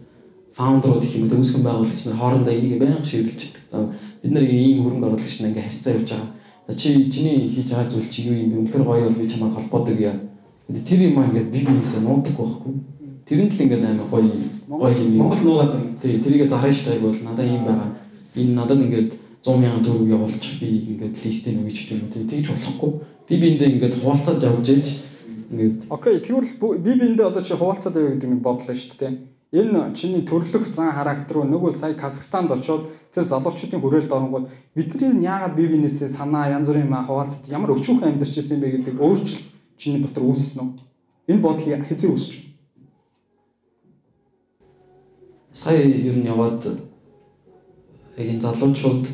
S2: фаундерууд их юм дөмсгөн байгуулагч нар хоорондоо энийг байнга шийдэлж идэх. За бид нар ийм хөрөнгө оруулагч нар ингээ харьцаа явж байгаа. За чи чиний хийж байгаа зүйл чи юу юм бэ? Үнэхээр гоё бол би чамайг холбоодог яа. Тэр юм ингээ би биенээсээ нуудаг байхгүй. Тэрэн л ингээ амар гоё гоё юм.
S1: Монгол нуугаад байна.
S2: Тий, тэрийг зарах штайг бол надад ийм байгаа. Энэ надад ингээд 100 сая төгрөг явуулчих би ингээд листийг өгч гэх юм. Тэгж болохгүй би биэндээ ингээд хуваалцаад явж ийж ингээд
S1: окей тэгвэл би биэндээ одоо чи хуваалцаад байв гэдэг нэг бодлоо шүү дээ энэ чиний төрлөх зан характер руу нөгөө сая Казахстанд очоод тэр залуучуудын хүрээлд оронгууд бидний яагаад бие биенээсээ санаа янз бүрийн маа хуваалцад ямар өчүүхэн амьдарч ирсэн бэ гэдэг өөрчлөлт чиний дотор үүссэн үү? Энэ бодол хэзээ үүсч?
S2: Сая ер нь яваад яг энэ залуучууд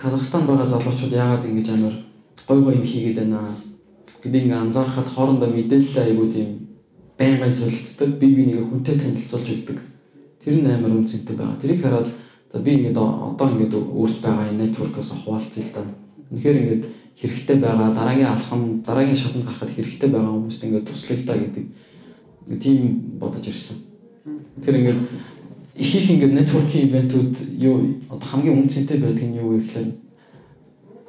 S2: Казахстан байгаа залуучууд яагаад ингэж амар гой гой юм хийгээд байна гэдэг ингээ анзаархад хоорондоо мэдээлэл аягүй тийм байнгын солилцдог бие биенийг хүнтэй танилцуулж өгдөг. Тэр нь амар үнцэнтэй байгаа. Тэрийг хараад за би ингээд одоо ингээд өөрт байгаа энэ network-оос хуваалцъя л да. Үнэхээр ингээд хэрэгтэй байгаа дараагийн алхам дараагийн шатанд гарахад хэрэгтэй байгаа хүмүүст ингээд туслая л да гэдэг тийм бодож ирсэн. Тэр ингээд их их ингээд networking ивентүүд юу одоо хамгийн үнцэнтэй байдаг нь юу вэ гэхээр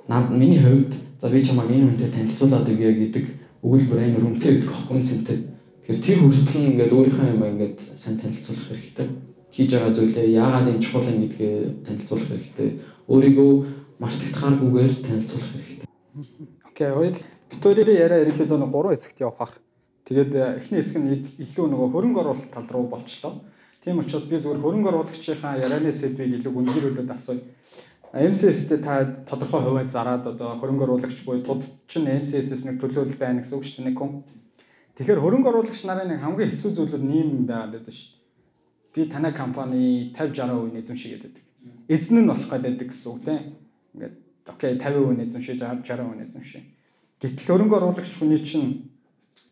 S2: над миний хувьд за би чамайг энэ хүнтэй танилцуулаад өгье гэдэг өгүүлбэр амар үнэтэй гэдэг баггүй үнцэнтэй. Тэгэхээр тэр хүртэл нь ингээд өөрийнхөө юм ингээд сайн танилцуулах хэрэгтэй. Хийж байгаа зүйлээ яагаад энэ чухал юм гэдгээ танилцуулах хэрэгтэй. Өөрийгөө мартагдахааргүйгээр танилцуулах хэрэгтэй.
S1: Окей, хоёул Викторийн яриа ерөнхийдөө нэг гурван хэсэгт явах бах. Тэгээд э, эхний хэсэг нь илүү нөгөө хөрөнгө оруулалт тал руу болчлоо. Тийм учраас би зөвхөн хөрөнгө оруулагчийнхаа ярианы сэдвийг илүү гүнзгийрүүлээд асууя. MCS-тэй та тодорхой хувиад зараад одоо хөрөнгө оруулагч буюу тусч нь MCS-с нэг төлөөлөл байна гэсэн үг шүү дээ нэг хүн. Тэгэхээр хөрөнгө оруулагч нарын нэг хамгийн хэцүү зүйл нь ийм байгаад байдаг шүү дээ. Би танай компани 50 60% эзэмшиж гэдэг. Эзэн нь болох гэдэг гэсэн үг тийм. Ингээд окей 50% эзэмшиж 60% эзэмшиж. Гэтэл хөрөнгө оруулагч хүний чинь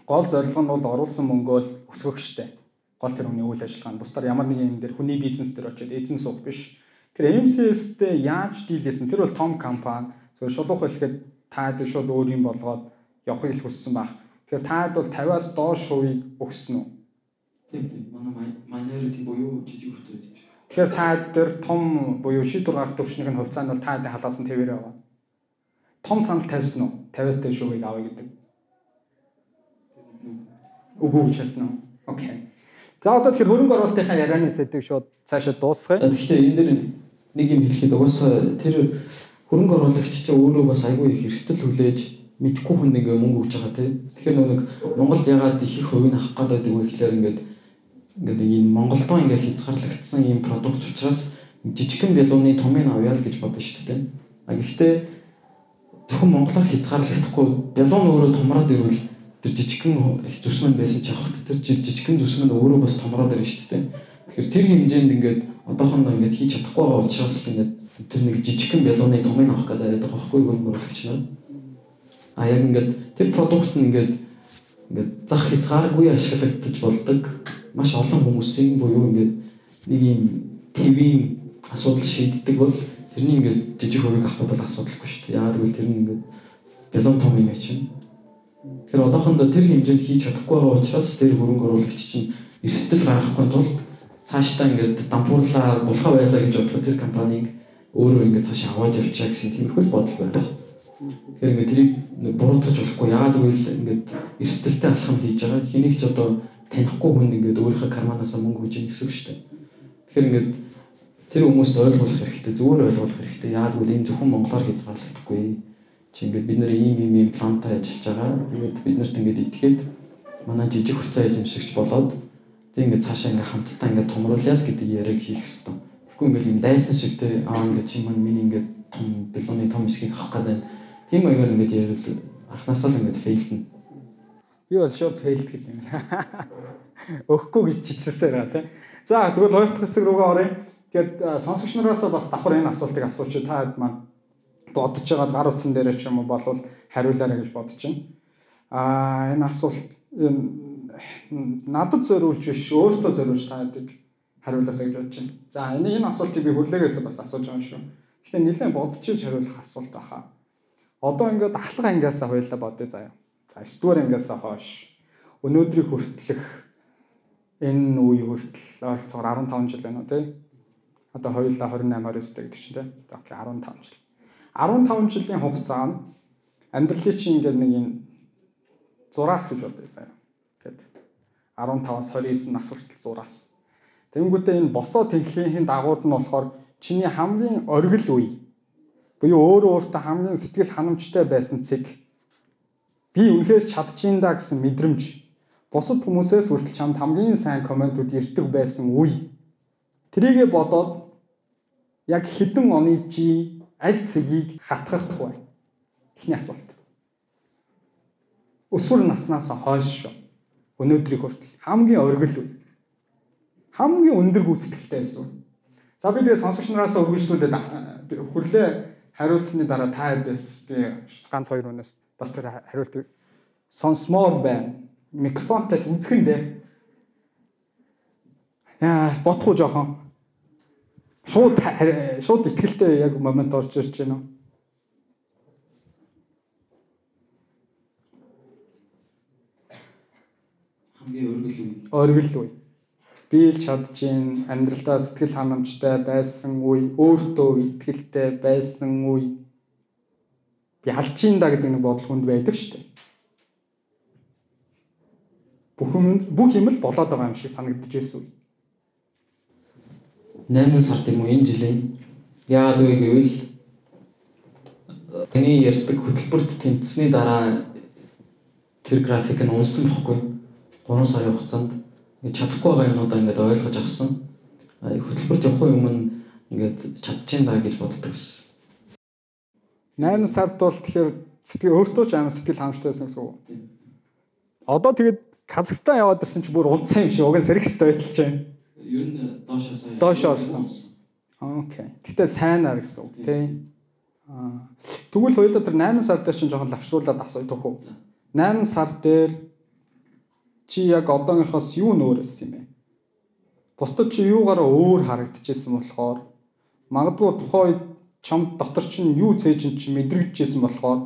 S1: гол зорилго нь бол оруулсан мөнгөө л өсгөх штэ. Гол тэр хүний үйл ажиллагаа нь бусдаар ямар нэг юм дээр хүний бизнес дээр очиод эзэн суух биш. Тэр MCS-тэй яаж дийлсэн? Тэр бол том компани. зөв шулуух хэлэхэд таад шууд өөр юм болгоод явахыг хүссэн баг Тэгэхээр таад бол 50-аас доош хувийг өгсөн үү?
S2: Тийм тийм. Манай minority буюу жижиг хувьцаа.
S1: Тэгэхээр та дээр том буюу шийдвэр гаргах төвчнийг нь хувьцаа нь бол таад халаасан твээр яваа. Том санал тавьсан уу? 50-аас дээш хувийг авъя гэдэг. Үгүй учаасан уу? Окей. За одоо тэгэхээр хөрөнгө оруулалтынхаа ярианы сэдвийг шууд цаашаа дуусгая.
S2: Тэгэхээр энэ дэр нэг юм хэлэхэд угаасаа тэр хөрөнгө оруулагч чинь өөрөө бас айгүй их эрсдэл хүлээж мэдхгүй хүн нэг мөнгө өгч байгаа тийм. Тэгэхээр нэг Монголд ягаад их их хувийг авах гэдэг вэ гэхээр ингээд ингээд энэ Монголдоо ингээд хязгаарлагдсан ийм продукт учраас жижигхэн бялууны томыг авъя л гэж бодсон шүү дээ. А гэхдээ зөвхөн монголоор хязгаарлагдахгүй бялуун өөрөө томроод ирвэл тэр жижигхэн зүсмэн байсан ч явах тэр жижигхэн зүсмэн өөрөө бас томроод ирнэ шүү дээ. Тэгэхээр тэр хэмжээнд ингээд одоохондоо ингээд хийж чадахгүй байгаа учраас ингээд тэр нэг жижигхэн бялууны томыг авах гэдэг байгаа байхгүй гөрөлч нар. А яг ингээд тэр продукт нь ингээд ингээд зах хязгааргүй ашиглагдаж болдог маш олон хүмүүсийн буюу ингээд нэг юм ТV-ийн асуудал шийддэг бол тэрний ингээд жижиг хувийг авах бол асуудалгүй шүү дээ. Яагаад гэвэл тэр нь ингээд бялон том юм чинь. Тэгэхээр одоохондоо тэр хэмжээнд хийж чадахгүй байгаа учраас тэр хөрөнгө оруулагч чинь эрсдэл гаргахгүй тул цаашдаа ингээд дампуурлаар булхаа байлаа гэж бодлоо тэр компанийг өөрөө ингээд цааш аваад явчаа гэсэн тиймэрхүү бодол байна. Тэгэхээр ингээд тэрийг буруутгаж болохгүй. Яагаад гэвэл ингээд эрсдэлтэй алхам хийж байгаа. Хэнийг ч одоо танихгүй хүн ингээд өөрийнхөө карманаас мөнгө хүж ийн гэсэн үг шүү дээ. Тэгэхээр ингээд тэр хүмүүст ойлгуулах хэрэгтэй. Зүгээр ойлгуулах хэрэгтэй. Яагаад гэвэл энэ зөвхөн монголоор хязгаарлагдахгүй. Чи ингээд бид нэр ийм ийм ийм плантаа ажиллаж байгаа. Тэгээд бид нарт ингээд итгээд манай жижиг хуцаа эзэмшигч болоод тэг ингээд цаашаа ингээд хамтдаа ингээд томруулъя л гэдэг яриаг хийх хэрэгтэй. Тэгэхгүй ингээд юм дайсан шиг те аа ингээд чи маань миний ингээд том бэлууны том хэсгийг авах гэдэг Тийм маягаар ингэж ярил анхнаасаа л ингэж фейлдэн.
S1: Би бол шууд фейлд гэх юм. Өгөхгүй гэж чичсээр байгаа тийм. За тэгвэл хоёр дахь хэсэг рүүгээ оръё. Тэгээд сонсогч нараас бас давхар энэ асуултыг асууч та хэд маань бодож байгаа гар утсан дээр ч юм уу болвол хариулаарай гэж бодож байна. Аа энэ асуулт надад зориулж биш өөртөө зориулж та хэдийг хариулаасаа гэж бодож байна. За энэ энэ асуултыг би хүлээгээс бас асууж байгаа шүү. Гэхдээ нэлээд бодож иж хариулах асуулт баха. Одоо ингээд ахлах ангиасаа хоёлаа бодъё заяа. За 9 дугаар ангиасаа хойш өнөөдрийг хүртэлх энэ үе хүртэл ойролцоогоор 15 жил байна уу тий? Одоо хоёулаа 28 29 гэдэг чинь тий. Окей 15 жил. 15 жилийн хугацаанд амьдралын чинь ингээд нэг юм зураас гэж бодъё заяа. Гэт 15-аас 29 нас хүртэл зураас. Тэнгүүтээ энэ босоо тэнхлийн дагууд нь болохоор чиний хамгийн оргил үе буюу өөрөө өөртөө хамгийн сэтгэл ханамжтай байсан цэг би үнэхээр чадчихин да гэсэн мэдрэмж бусад хүмүүсээс хүртэл чамд хамгийн сайн комментууд ирдэг байсан үе. Тэрийгэ бодоод яг хэдэн оны чи аль цэгийг хатгах вэ? Эхний асуулт. Өсвөр наснаас хойш шүү. Өнөөдрийг хүртэл хамгийн оргил үе. Хамгийн өндөр гүйцэтгэлтэй байсан. За би тэгээ сонсогч нараас өргөжлүүлээд хүрлээ хариулцсны дараа та дэс би ганц хоёр өнөөс бас тэр хариултыг сонсмоор байна. Микрофонтой үзхэн дээ. Яа, бодохгүй жоохон. Шууд шууд ихтгэлтэй яг момент орж ирж байна уу?
S2: Хамгийн өргөл үе.
S1: Би л чадчихин амьдралдаа сэтгэл ханамжтай байсан үе, өөртөө итгэлтэй байсан үе. Алжин да гэдэг нэг бодол хүнд байдаг шүү дээ. Бүх юм бүх юм л болоод байгаа юм шиг санагдаж байсан үе.
S2: 8 сард юм уу энэ жилийн яагаад вэ гэвэл таны ярьдаг хөтөлбөрт тэнцсэний дараа тэр график нь унсан бохгүй 3 сарын хугацаанд ингээд чадахгүй байгаа юмудаа ингээд ойлгож авсан. Хөтөлбөрт явах юм ингээд чадчихин даа гэж боддог байсан.
S1: 8 сард бол тэгэхээр сэтгэл өөртөө ч амар сэтгэл ханамжтай байсан гэсэн үг. Одоо тэгээд Казахстан яваад ирсэн чи бүр унцсан юм шиг уг нь хэвээр байдалж байна.
S2: Ер нь доошоо сайн.
S1: Доошоо орсон. Окей. Гэтэ сайнаар гэсэн үг тий. Аа. Тэгвэл хоёулаа тэр 8 сар дээр чинь жоохон лавшруулаад асуух уу? 8 сар дээр чи яг одоогийнхоос юу нөөрсөн юм бэ? Бусдад чи юугаараа өөр харагдчихсэн болохоор магадгүй тухайн үед чамд дотор чинь юу цээж чи мэдрэгдэжсэн болохоор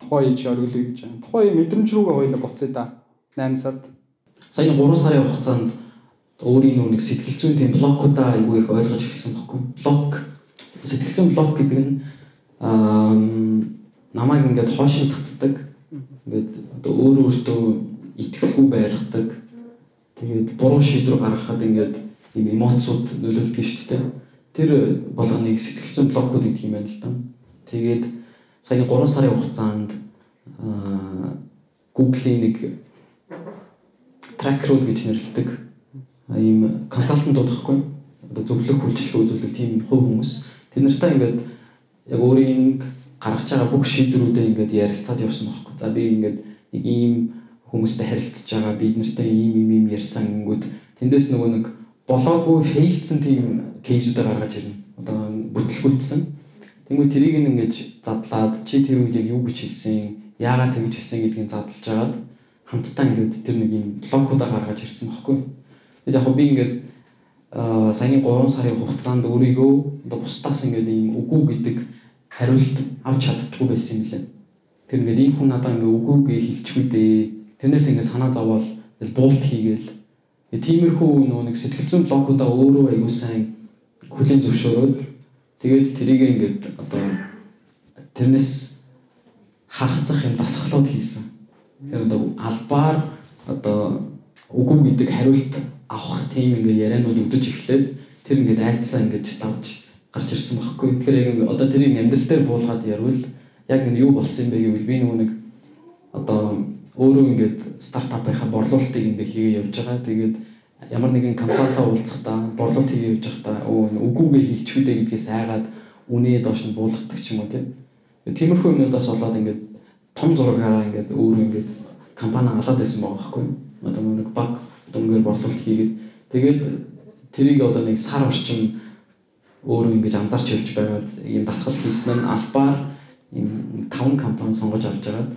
S1: тухайн чи оргилъя гэж байна. Тухайн мэдрэмж рүүгээ хоёлаа буцъя да. 8 сард.
S2: Сая 3 сарын хугацаанд өөрийн нэг сэтгэл зүйн тийм блокуудаа айгүй их ойлгож эхэлсэн баггүй. Блок сэтгэл зүйн блок гэдэг нь аа намайг ингээд хоошин татдаг. Ингээд одоо өөр өөртөө итгэхгүй байлгадаг. Тэгээд буруу шийдвэр гаргахад ингээд ийм эмоцуд нөлөөлдөг шүү дээ. Тэр болгоныг сэтгэл зүйн блокууд гэдэг юм байна л да. Тэгээд саяны 3 сарын хугацаанд Google-ийн нэг tracker гэж нэрлэдэг ийм консалтантууд байхгүй одоо зөвлөх үйлчлэг үзүүлдэг тийм хувь хүмүүс тэр нартай ингээд яг өөрийн гаргаж байгаа бүх шийдвэрүүдээ ингээд ярилцаад явсан байхгүй за би ингээд нэг ийм хүмүүстэй харилцаж байгаа бид нартай ийм ийм ийм ярьсан гингүүд тэндээс нөгөө нэг болоогүй фейлдсэн тийм кейсүүдээ гаргаж ирнэ одоо бүтлгүүлсэн Тэгмээ тэрийг ингэж задлаад чи тэр үед яг юу гэж хэлсэн, яагаад тэгж хэлсэн гэдгийг задлж агаад хамтдаа ингээд тэр нэг юм блокуудаа гаргаж ирсэн байхгүй. Тэгээд яг би ингээд аа саяны 3 сарын хугацаанд өөрийгөө одоо бусдаас ингээд ийм үгүй гэдэг хариулт авч чаддгүй байсан юм лээ. Тэр ингээд ийм хүн надаа ингээд үгүйгээ хэлчихүү дээ. Тэрнээс ингээд санаа зовоол буулт хийгээл. Тиймэрхүү нөө нэг сэтгэл зүйн блокуудаа өөрөө аягүй сайн хүлээн зөвшөөрөөд Тэгээд тэрийг ингээд одоо тэрнээс хахацах юм дасгалууд хийсэн. Тэгэхээр одоо албаар одоо үгүй гэдэг хариулт авах тийм ингээд ярианууд өдөж эхлээд тэр ингээд айцсан ингээд давж гарч ирсэн байхгүй. Тэгэхээр яг одоо тэрийг амьдрал дээр буулгаад ярил яг энэ юу болсон юм бэ гэвэл би нөгөө нэг одоо өөрөө ингээд стартапынхаа борлуулалтыг ингээд хийгээ явж байгаа. Тэгээд ямар нэгэн компанитай уулзахдаа борлуулалт хийе явж байхдаа үгүйгээ хэлчихвэ дэ гэдгээс айгаад үнээ доош нь буулгадаг ч юм уу тийм. Тиймэрхүү юмудаас болоод ингээд том зурагаараа ингээд өөрөө ингээд компани алаад байсан байгаа байхгүй. Одоо нэг баг дүнгээр борлуулалт хийгээд тэгээд тэрийг одоо нэг сар орчим өөрөө ингэж анзаарч явж байгаад ийм дасгал хийсэн нь албаар ийм таван компани сонгож авч байгаад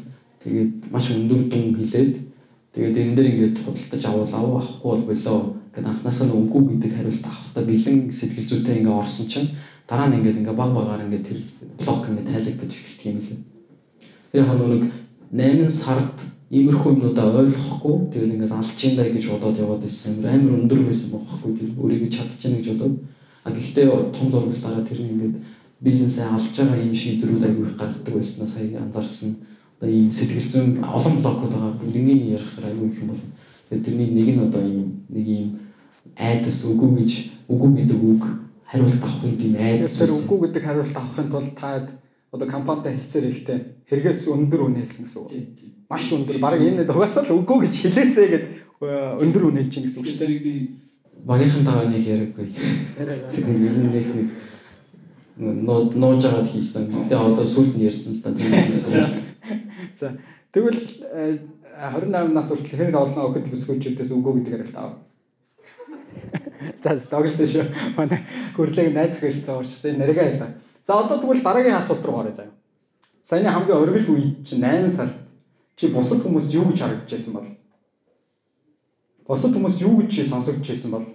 S2: тэгээд маш өндөр дүн хилээд Тэгээд энэ дээр ингээд худалдаж авал авахгүй бол болоо гэд анханасаа үгүй гэдэг хариулт авахта бэлэн сэтгэл зүйтэй ингээд орсон чинь дараа нь ингээд ингээд баг багаар ингээд тэр блок ингээд тайлагдаж эхэлдэг юм лээ. Тэр нэг 8 сард иймэрхүү юмудаа ойлгохгүй тэгэл ингээд алчин даа гэж бодоод яваад байсан. Амар өндөр байсан бохоггүй тэр өөрийгөө чадчихна гэж бодоод а гэхдээ том зурглаараа тэр ингээд бизнесээ алж байгаа юм шийдвэрүүд аягүй гаргадаг байснаа сая анзаарсан одоо ийм сэтгэл зүйн олон блокууд байгаа. Бүгднийг ярих аюу их юм бол тэрний нэг нь одоо ийм нэг ийм айдас үгүй гэж үгүй гэдэг үг хариулт авахын тийм айдас
S1: Тэр үгүй гэдэг хариулт авахын тулд та одоо компанитай хэлцээр ихтэй хэрэгээс өндөр үнэ хэлсэн гэсэн үг. маш өндөр. Бараг энэ угаасаа л үгүй гэж хэлээсэй гэд өндөр үнэ хэлж гисэн үг шүү дээ.
S2: би багийнхантайгаа нэг яриаггүй. Тэгээд ер нь нэг нэг нууж агаад хийсэн. Тэгээ одоо сүүлд нь ярьсан л та тийм хийсэн.
S1: За тэгвэл 28 нас хүртэл хэн олон охид бүсгүүчүүдээс үгүй гэдгээр л тав. За стогс шүү. Манай хүрлэг найз гэж зоорчсан нэргээ хэлээ. За одоо тэгвэл дараагийн асуулт руу гаръя заяа. Саяны хамгийн оргил үед чинь 8 сар чи бусад хүмүүс юу гэж харагдаж байсан бол? Бусад хүмүүс юу гэж чи сонсогдож байсан бол?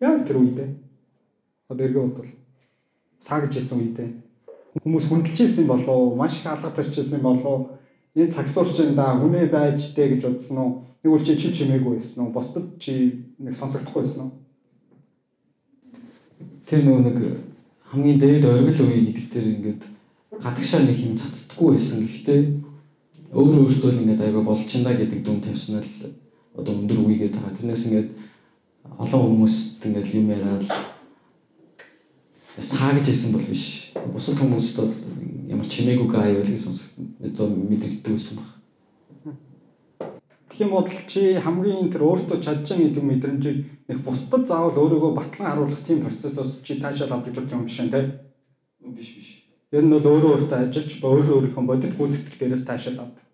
S1: Яг тэр үедээ. Одоо эргээ бодвол саагж байсан үедээ хүмүүс хүндэлж байсан болов маш их алга тасч байсан болов энэ цагсуурчин да хүнээ байж дээ гэж бодсон уу? Нэг үл чи чи чимээгүй байсан уу? Бусдад чи нэг сонсогдохгүй байсан уу?
S2: Тэр нөгөө нэг хамгийн дээд оргил үе гэдэг дээр ингээд гадагшаа нэг юм цацдаггүй байсан. Гэхдээ өөрөө өөртөө л ингээд аяга болж чандаа гэдэг дүн тавьсан л одоо өндөр үегээд байгаа. Тэрнээс ингээд олон хүмүүст ингээд юм яриад саагж байсан бол биш. Бусад хүмүүст бол ямар чимээгүй гай байл гэсэн одоо мэдэгддэг байсан баг.
S1: Тэгэх юм бол чи хамгийн тэр өөртөө чадж байгаа гэдэг мэдрэмжийг нэг бусдад заавал өөрийгөө батлан харуулах тийм процессоос чи таашаал авдаг юм биш үү те?
S2: Биш биш.
S1: Ер нь бол өөрөө өөртөө ажиллаж ба өөрөө өөрийнхөө бодит гүйцэтгэл дээрээс таашаал авдаг.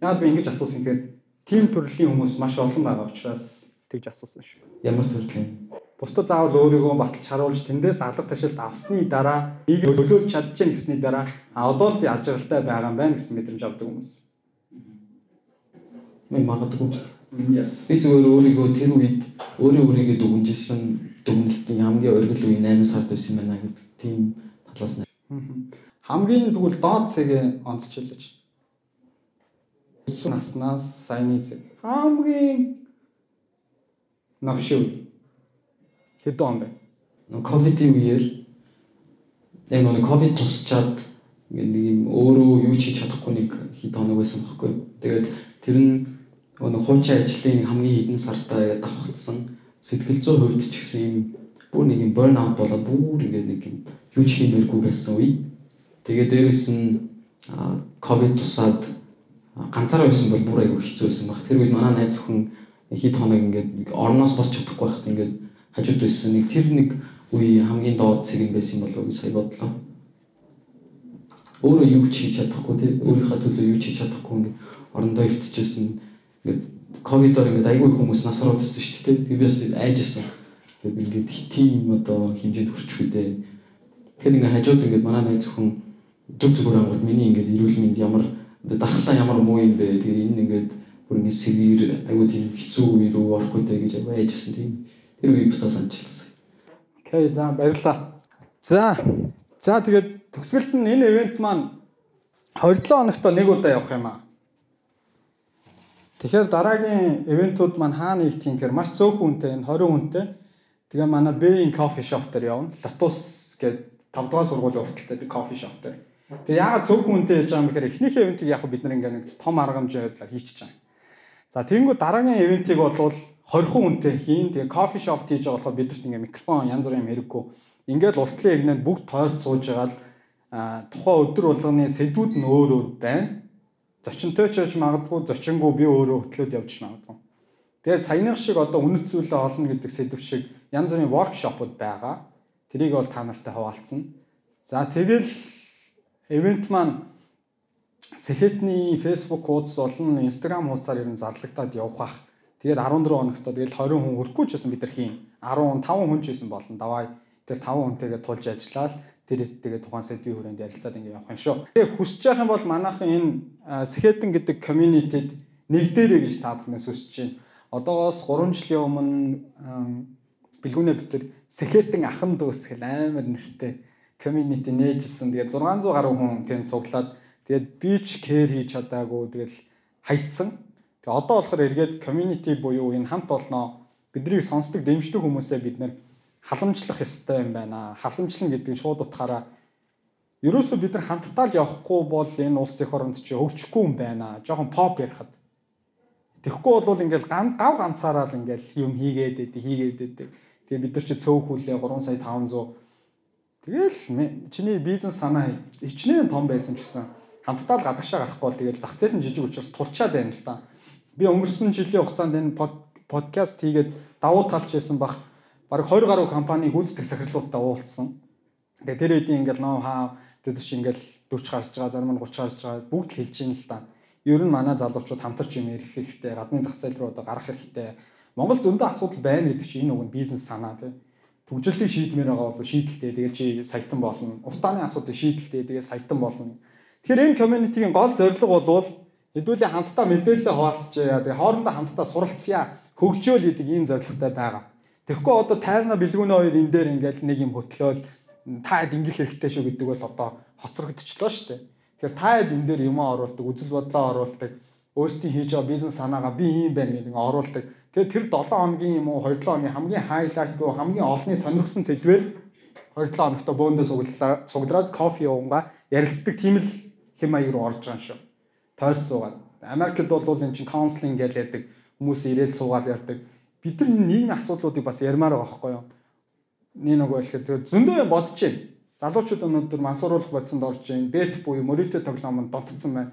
S1: Яагаад би ингэж асуусан гэхээр тийм төрлийн хүмүүс маш олон байгаа учраас тэгж асуусан шүү.
S2: Ямар төрлийн?
S1: Бусдад заавал өөрийгөө баталж харуулж тэндээс алга ташаалт авсны дараа ийг төлөөлж чадчихна гэсний дараа а одоо л би ажиглалтай байгаа юм байна гэсэн мэдрэмж авдаг хүмүүс.
S2: Мэн магадгүй. Yes. Би зүгээр өөрийгөө тэр үед өөрөө өөрийгөө дүгнжсэн дүгнэлтийн хамгийн оргил үе 8 сард байсан байна гэдэг тийм талаас нь.
S1: Хамгийн тэгвэл доод цэгээ онцч хэлж. Наснаас саяны цэг. Хамгийн навшив хэдэн он бэ?
S2: Нөө ковидын үеэр яг нэг ковид тусчаад нэг юм өөрөө юу ч хийж чадахгүй нэг хэд хоног байсан байхгүй. Тэгээд тэр нь нэг хуучин ажлын хамгийн хідэн сартаа давхцсан сэтгэл зүйн хувьд ч гэсэн юм бүр нэг юм burn out болоод бүр ингээд нэг юм юу ч хиймээргүй байсан үе. Тэгээд дээрэс нь ковид тусаад ганцаараа байсан бол бүр айгүй хэцүү байсан баг. Тэр үед манай найз охин хэд хоног ингээд орноос босч чадахгүй байхад ингээд хажууд байсан. Нэг тэр нэг үе хамгийн доод цэг юм байсан болов уу сая бодлоо. Өөрөө юу ч хийж чадахгүй тийм өөрийнхөө төлөө юу ч хийж чадахгүй ингээд орондоо өвтчихсэн. Ингээд ковидоор ингээд айгүй хүмүүс насраад ирсэн шүү дээ. Би бас айжсэн. Тэгээд ингээд тийм одоо хэмжээнд хүрчих үедээ. Тэгэхээр ингээд хажууд ингээд манай найз охин зүг зүгээр ангууд миний ингээд эрүүл мэнд ямар дархлаа ямар муу юм бэ. Тэгээд энэ ингээд бүр ингээд сэвэр айгүй тийм хэцүү үе рүү орох үедээ гэж айжсэн тийм Тэр үеийг буцаа санджлаа.
S1: Окей, за баярлалаа. За. За тэгээд төгсгөлт нь энэ ивент маань 27 хоногт нэг удаа явах юм аа. Тэгэхээр дараагийн ивентүүд маань их тийм гэхээр маш цөөхөн үнэтэй энэ 20 үнэтэй. Тэгээ манай Bay Coffee Shop дээр явна. Lotus гэдэг 5 дугаар сургуулийн урталтай би coffee shop дээр. Тэгээ яагаад цөөхөн үнэтэй яж байгаа юм гэхээр эхнийхээ ивентийг яг бид нар ингээ нэг том арга хэмжээ байдлаар хийчихэж байгаа. За тэгэнгүүт дараагийн ивентийг болвол 20 хүнтэй хийн. Тэгээ кофе шоп хийж байгаа болохоор бидэрт ингээ микрофон янз бүрийн юм хэрэггүй. Ингээд уртлын ягнанд бүгд тойрч сууж байгаа л тухайн өдөр болгоны сэдвүүд нь өөр өөр байна. Зочинтой ч байж магадгүй, зочингүй би өөрөө хөтлөөд явж магадгүй. Тэгээд саяных шиг одоо үнэт зүйлээ олно гэдэг сэдв шиг янз бүрийн воркшопууд байгаа. Тэрийг бол та нартай хуваалцсан. За тэгэл ивент маань Сэхэтний Facebook хуудас болон Instagram хуудасаар ер нь зарлагдаад явах бах Тэгээд 14 хоногт тэгэл 20 хүн хүрэхгүй ч гэсэн бид нар хийн. 10 5 хүн ч байсан болно. Давай тэр 5 хүнтэйгээ тулж ажиллаад тэр тэгээд тухайн сэдвийн хүрээнд ярилцаад ингэ явах юм шүү. Тэгээ хүсэж байгаа юм бол манайхан энэ Сэхэтэн гэдэг community-д нэгдээрэй гэж та бүхнээс хүсэж байна. Одоогоос 3 жилийн өмнө бэлгүүнээ бид тэр Сэхэтэн ахан дүүс гэл амар нэртэй community нээжсэн. Тэгээд 600 гаруй хүн тэнд цуглаад тэгээд beach care хийж чадаагүй тэгэл хайцсан. Тэгээ одоо болохоор эргээд community буюу энэ хамт олноо биднийг сонсдог дэмждэг хүмүүсээ бид нэр халамжлах ёстой юм байна. Халамжлан гэдэг нь шууд утгаараа ерөөсөө бид нар хамтдаа л явахгүй бол энэ улс их оронд чи хөгжихгүй юм байна. Жохон pop ярихад. Тэгэхгүй бол ингээл гав ганцаараа л ингээл юм хийгээд идэв хийгээд идэв. Тэгээ бид нар чи цөөхүүлээ 3 сая 500 Тэгэл чиний бизнес санаа хичнээн том байсан ч гэсэн хамтдаа л гадагшаа гарахгүй бол тэгэл зах зээл нь жижиг учраас тулчаад байна л та. Би өнгөрсөн жилийн хугацаанд энэ подкаст хийгээд давуу талч байсан бах бараг 20 гаруй компаниг гүйцэтгэх сахирлуудтай уулзсан. Тэгээ тэр үеийн ингээл ноу хаа тэд чи ингээл 40 гарч байгаа зарим нь 30 гарч байгаа бүгд л хэлж ийн л та. Ер нь манай залуучууд хамтарч юм ярих хэрэгтэй, гадны зах зээл рүү одоо гарах хэрэгтэй. Монгол зөндөө асуудал байна гэдэг чинь энэ уг нь бизнес санаа тийм төгжрлийг шийдмээр байгаа бол шийдэлтэй тэгээ чи саятан болно. Утааны асуудыг шийдэлтэй тэгээ саятан болно. Тэгэхээр энэ community-гийн гол зорилго бол хэдүүлээ хамтдаа мэдээлэл хуваалцчаа. Тэгээ хоорондоо хамтдаа суралцъя. Хөгжөөл гэдэг ийм зорилготой байгаа. Тэгэхгүй одоо тайрна бэлгүүнээ хоёр энэ дээр ингээл нэг юм хөтлөөл таад ингэх хэрэгтэй шүү гэдэг бол одоо хоцрогдчихлоо шүү дээ. Тэгэхээр таад энэ дээр юм оруулдаг, үзэл бодлоо оруулдаг, өөрсдийн хийж байгаа бизнес санаагаа би ийм байна гэдэг оруулдаг Тэгээд тэр 7 хоногийн юм уу 2-7 хоногийн хамгийн хайлайт гоо хамгийн олонний сонирхсан зэдвэр 2-7 хоногт бөөндөө суглаа суглаад кофе уунгаа ярилцдаг тийм л хэм маяг руу орж байгаа юм шүү. Тойрч суугаад. Америкт бол энэ чинь counseling гэж яадаг хүмүүс ирээл суугаад ярьдаг. Бид нар нийгмийн асуудлуудыг бас ярмаар байгаа байхгүй юу? Нэг нөгөө ихэд зөндөө бодож байна. Залуучууд өнөөдөр мансууруулах бодсонд орж байна. Бет буюу мөрөдө тоглоомонд донтцсон байна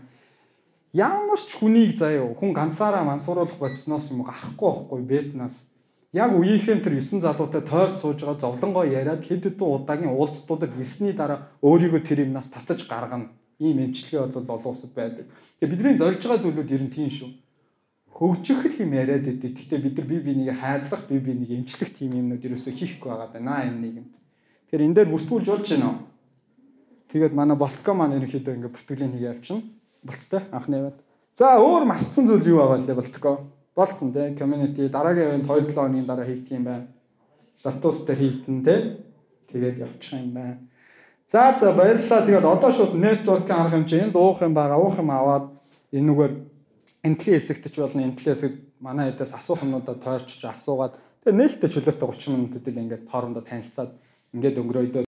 S1: ямар ч хүнийг заяа хүн ганцаараа мансууруулах бодсноос юм гарахгүй байхгүй бетнаас яг үеийнхэн тэр 9 залуутай тойрч сууж байгаа зовлонгоо яриад хэд хэдэн удаагийн уулзтуудад гисний дараа өөрийгөө тэр юмнаас татаж гаргана ийм эмчилгээ бол олон улсад байдаг. Тэгээ бидний зорж байгаа зүйлүүд ер нь тийм шүү. Хөгжих юм яриад идэв. Гэхдээ бид нар бие биенийг хайрлах, бие биенийг эмчлэх тийм юмнууд ерөөсөө хийхгүй байгаа байна энэ нэг юм. Тэгэхээр энэ дээр бүртгүүлж болж байна. Тэгээд манай болтко маань ерөнхийдөө ингээ бүртгэлийн нэг явчихна болцтой анхны яваад. За өөр мартсан зүйл юу байгаа лээ болтгоо. Болцсон те community дараагийн event 2-7 хоногийн дараа хийх юм байна. Lotus дээр хийтэн те. Тэгээд явчих юм байна. За за баярлалаа. Тэгээд одоо шууд network арга хэмжээ энд уух юм байгаа. Уух юм аваад энэгээр энтлийн хэсэгт ч болно. Энтлийн хэсэг манай хэдээс асуух юмудаа тойрчж асуугаад тэгээд нээлттэй чөлөөтэй 30 минут хэдэл ингээд хоорондоо танилцаад ингээд өнгөрөөдөө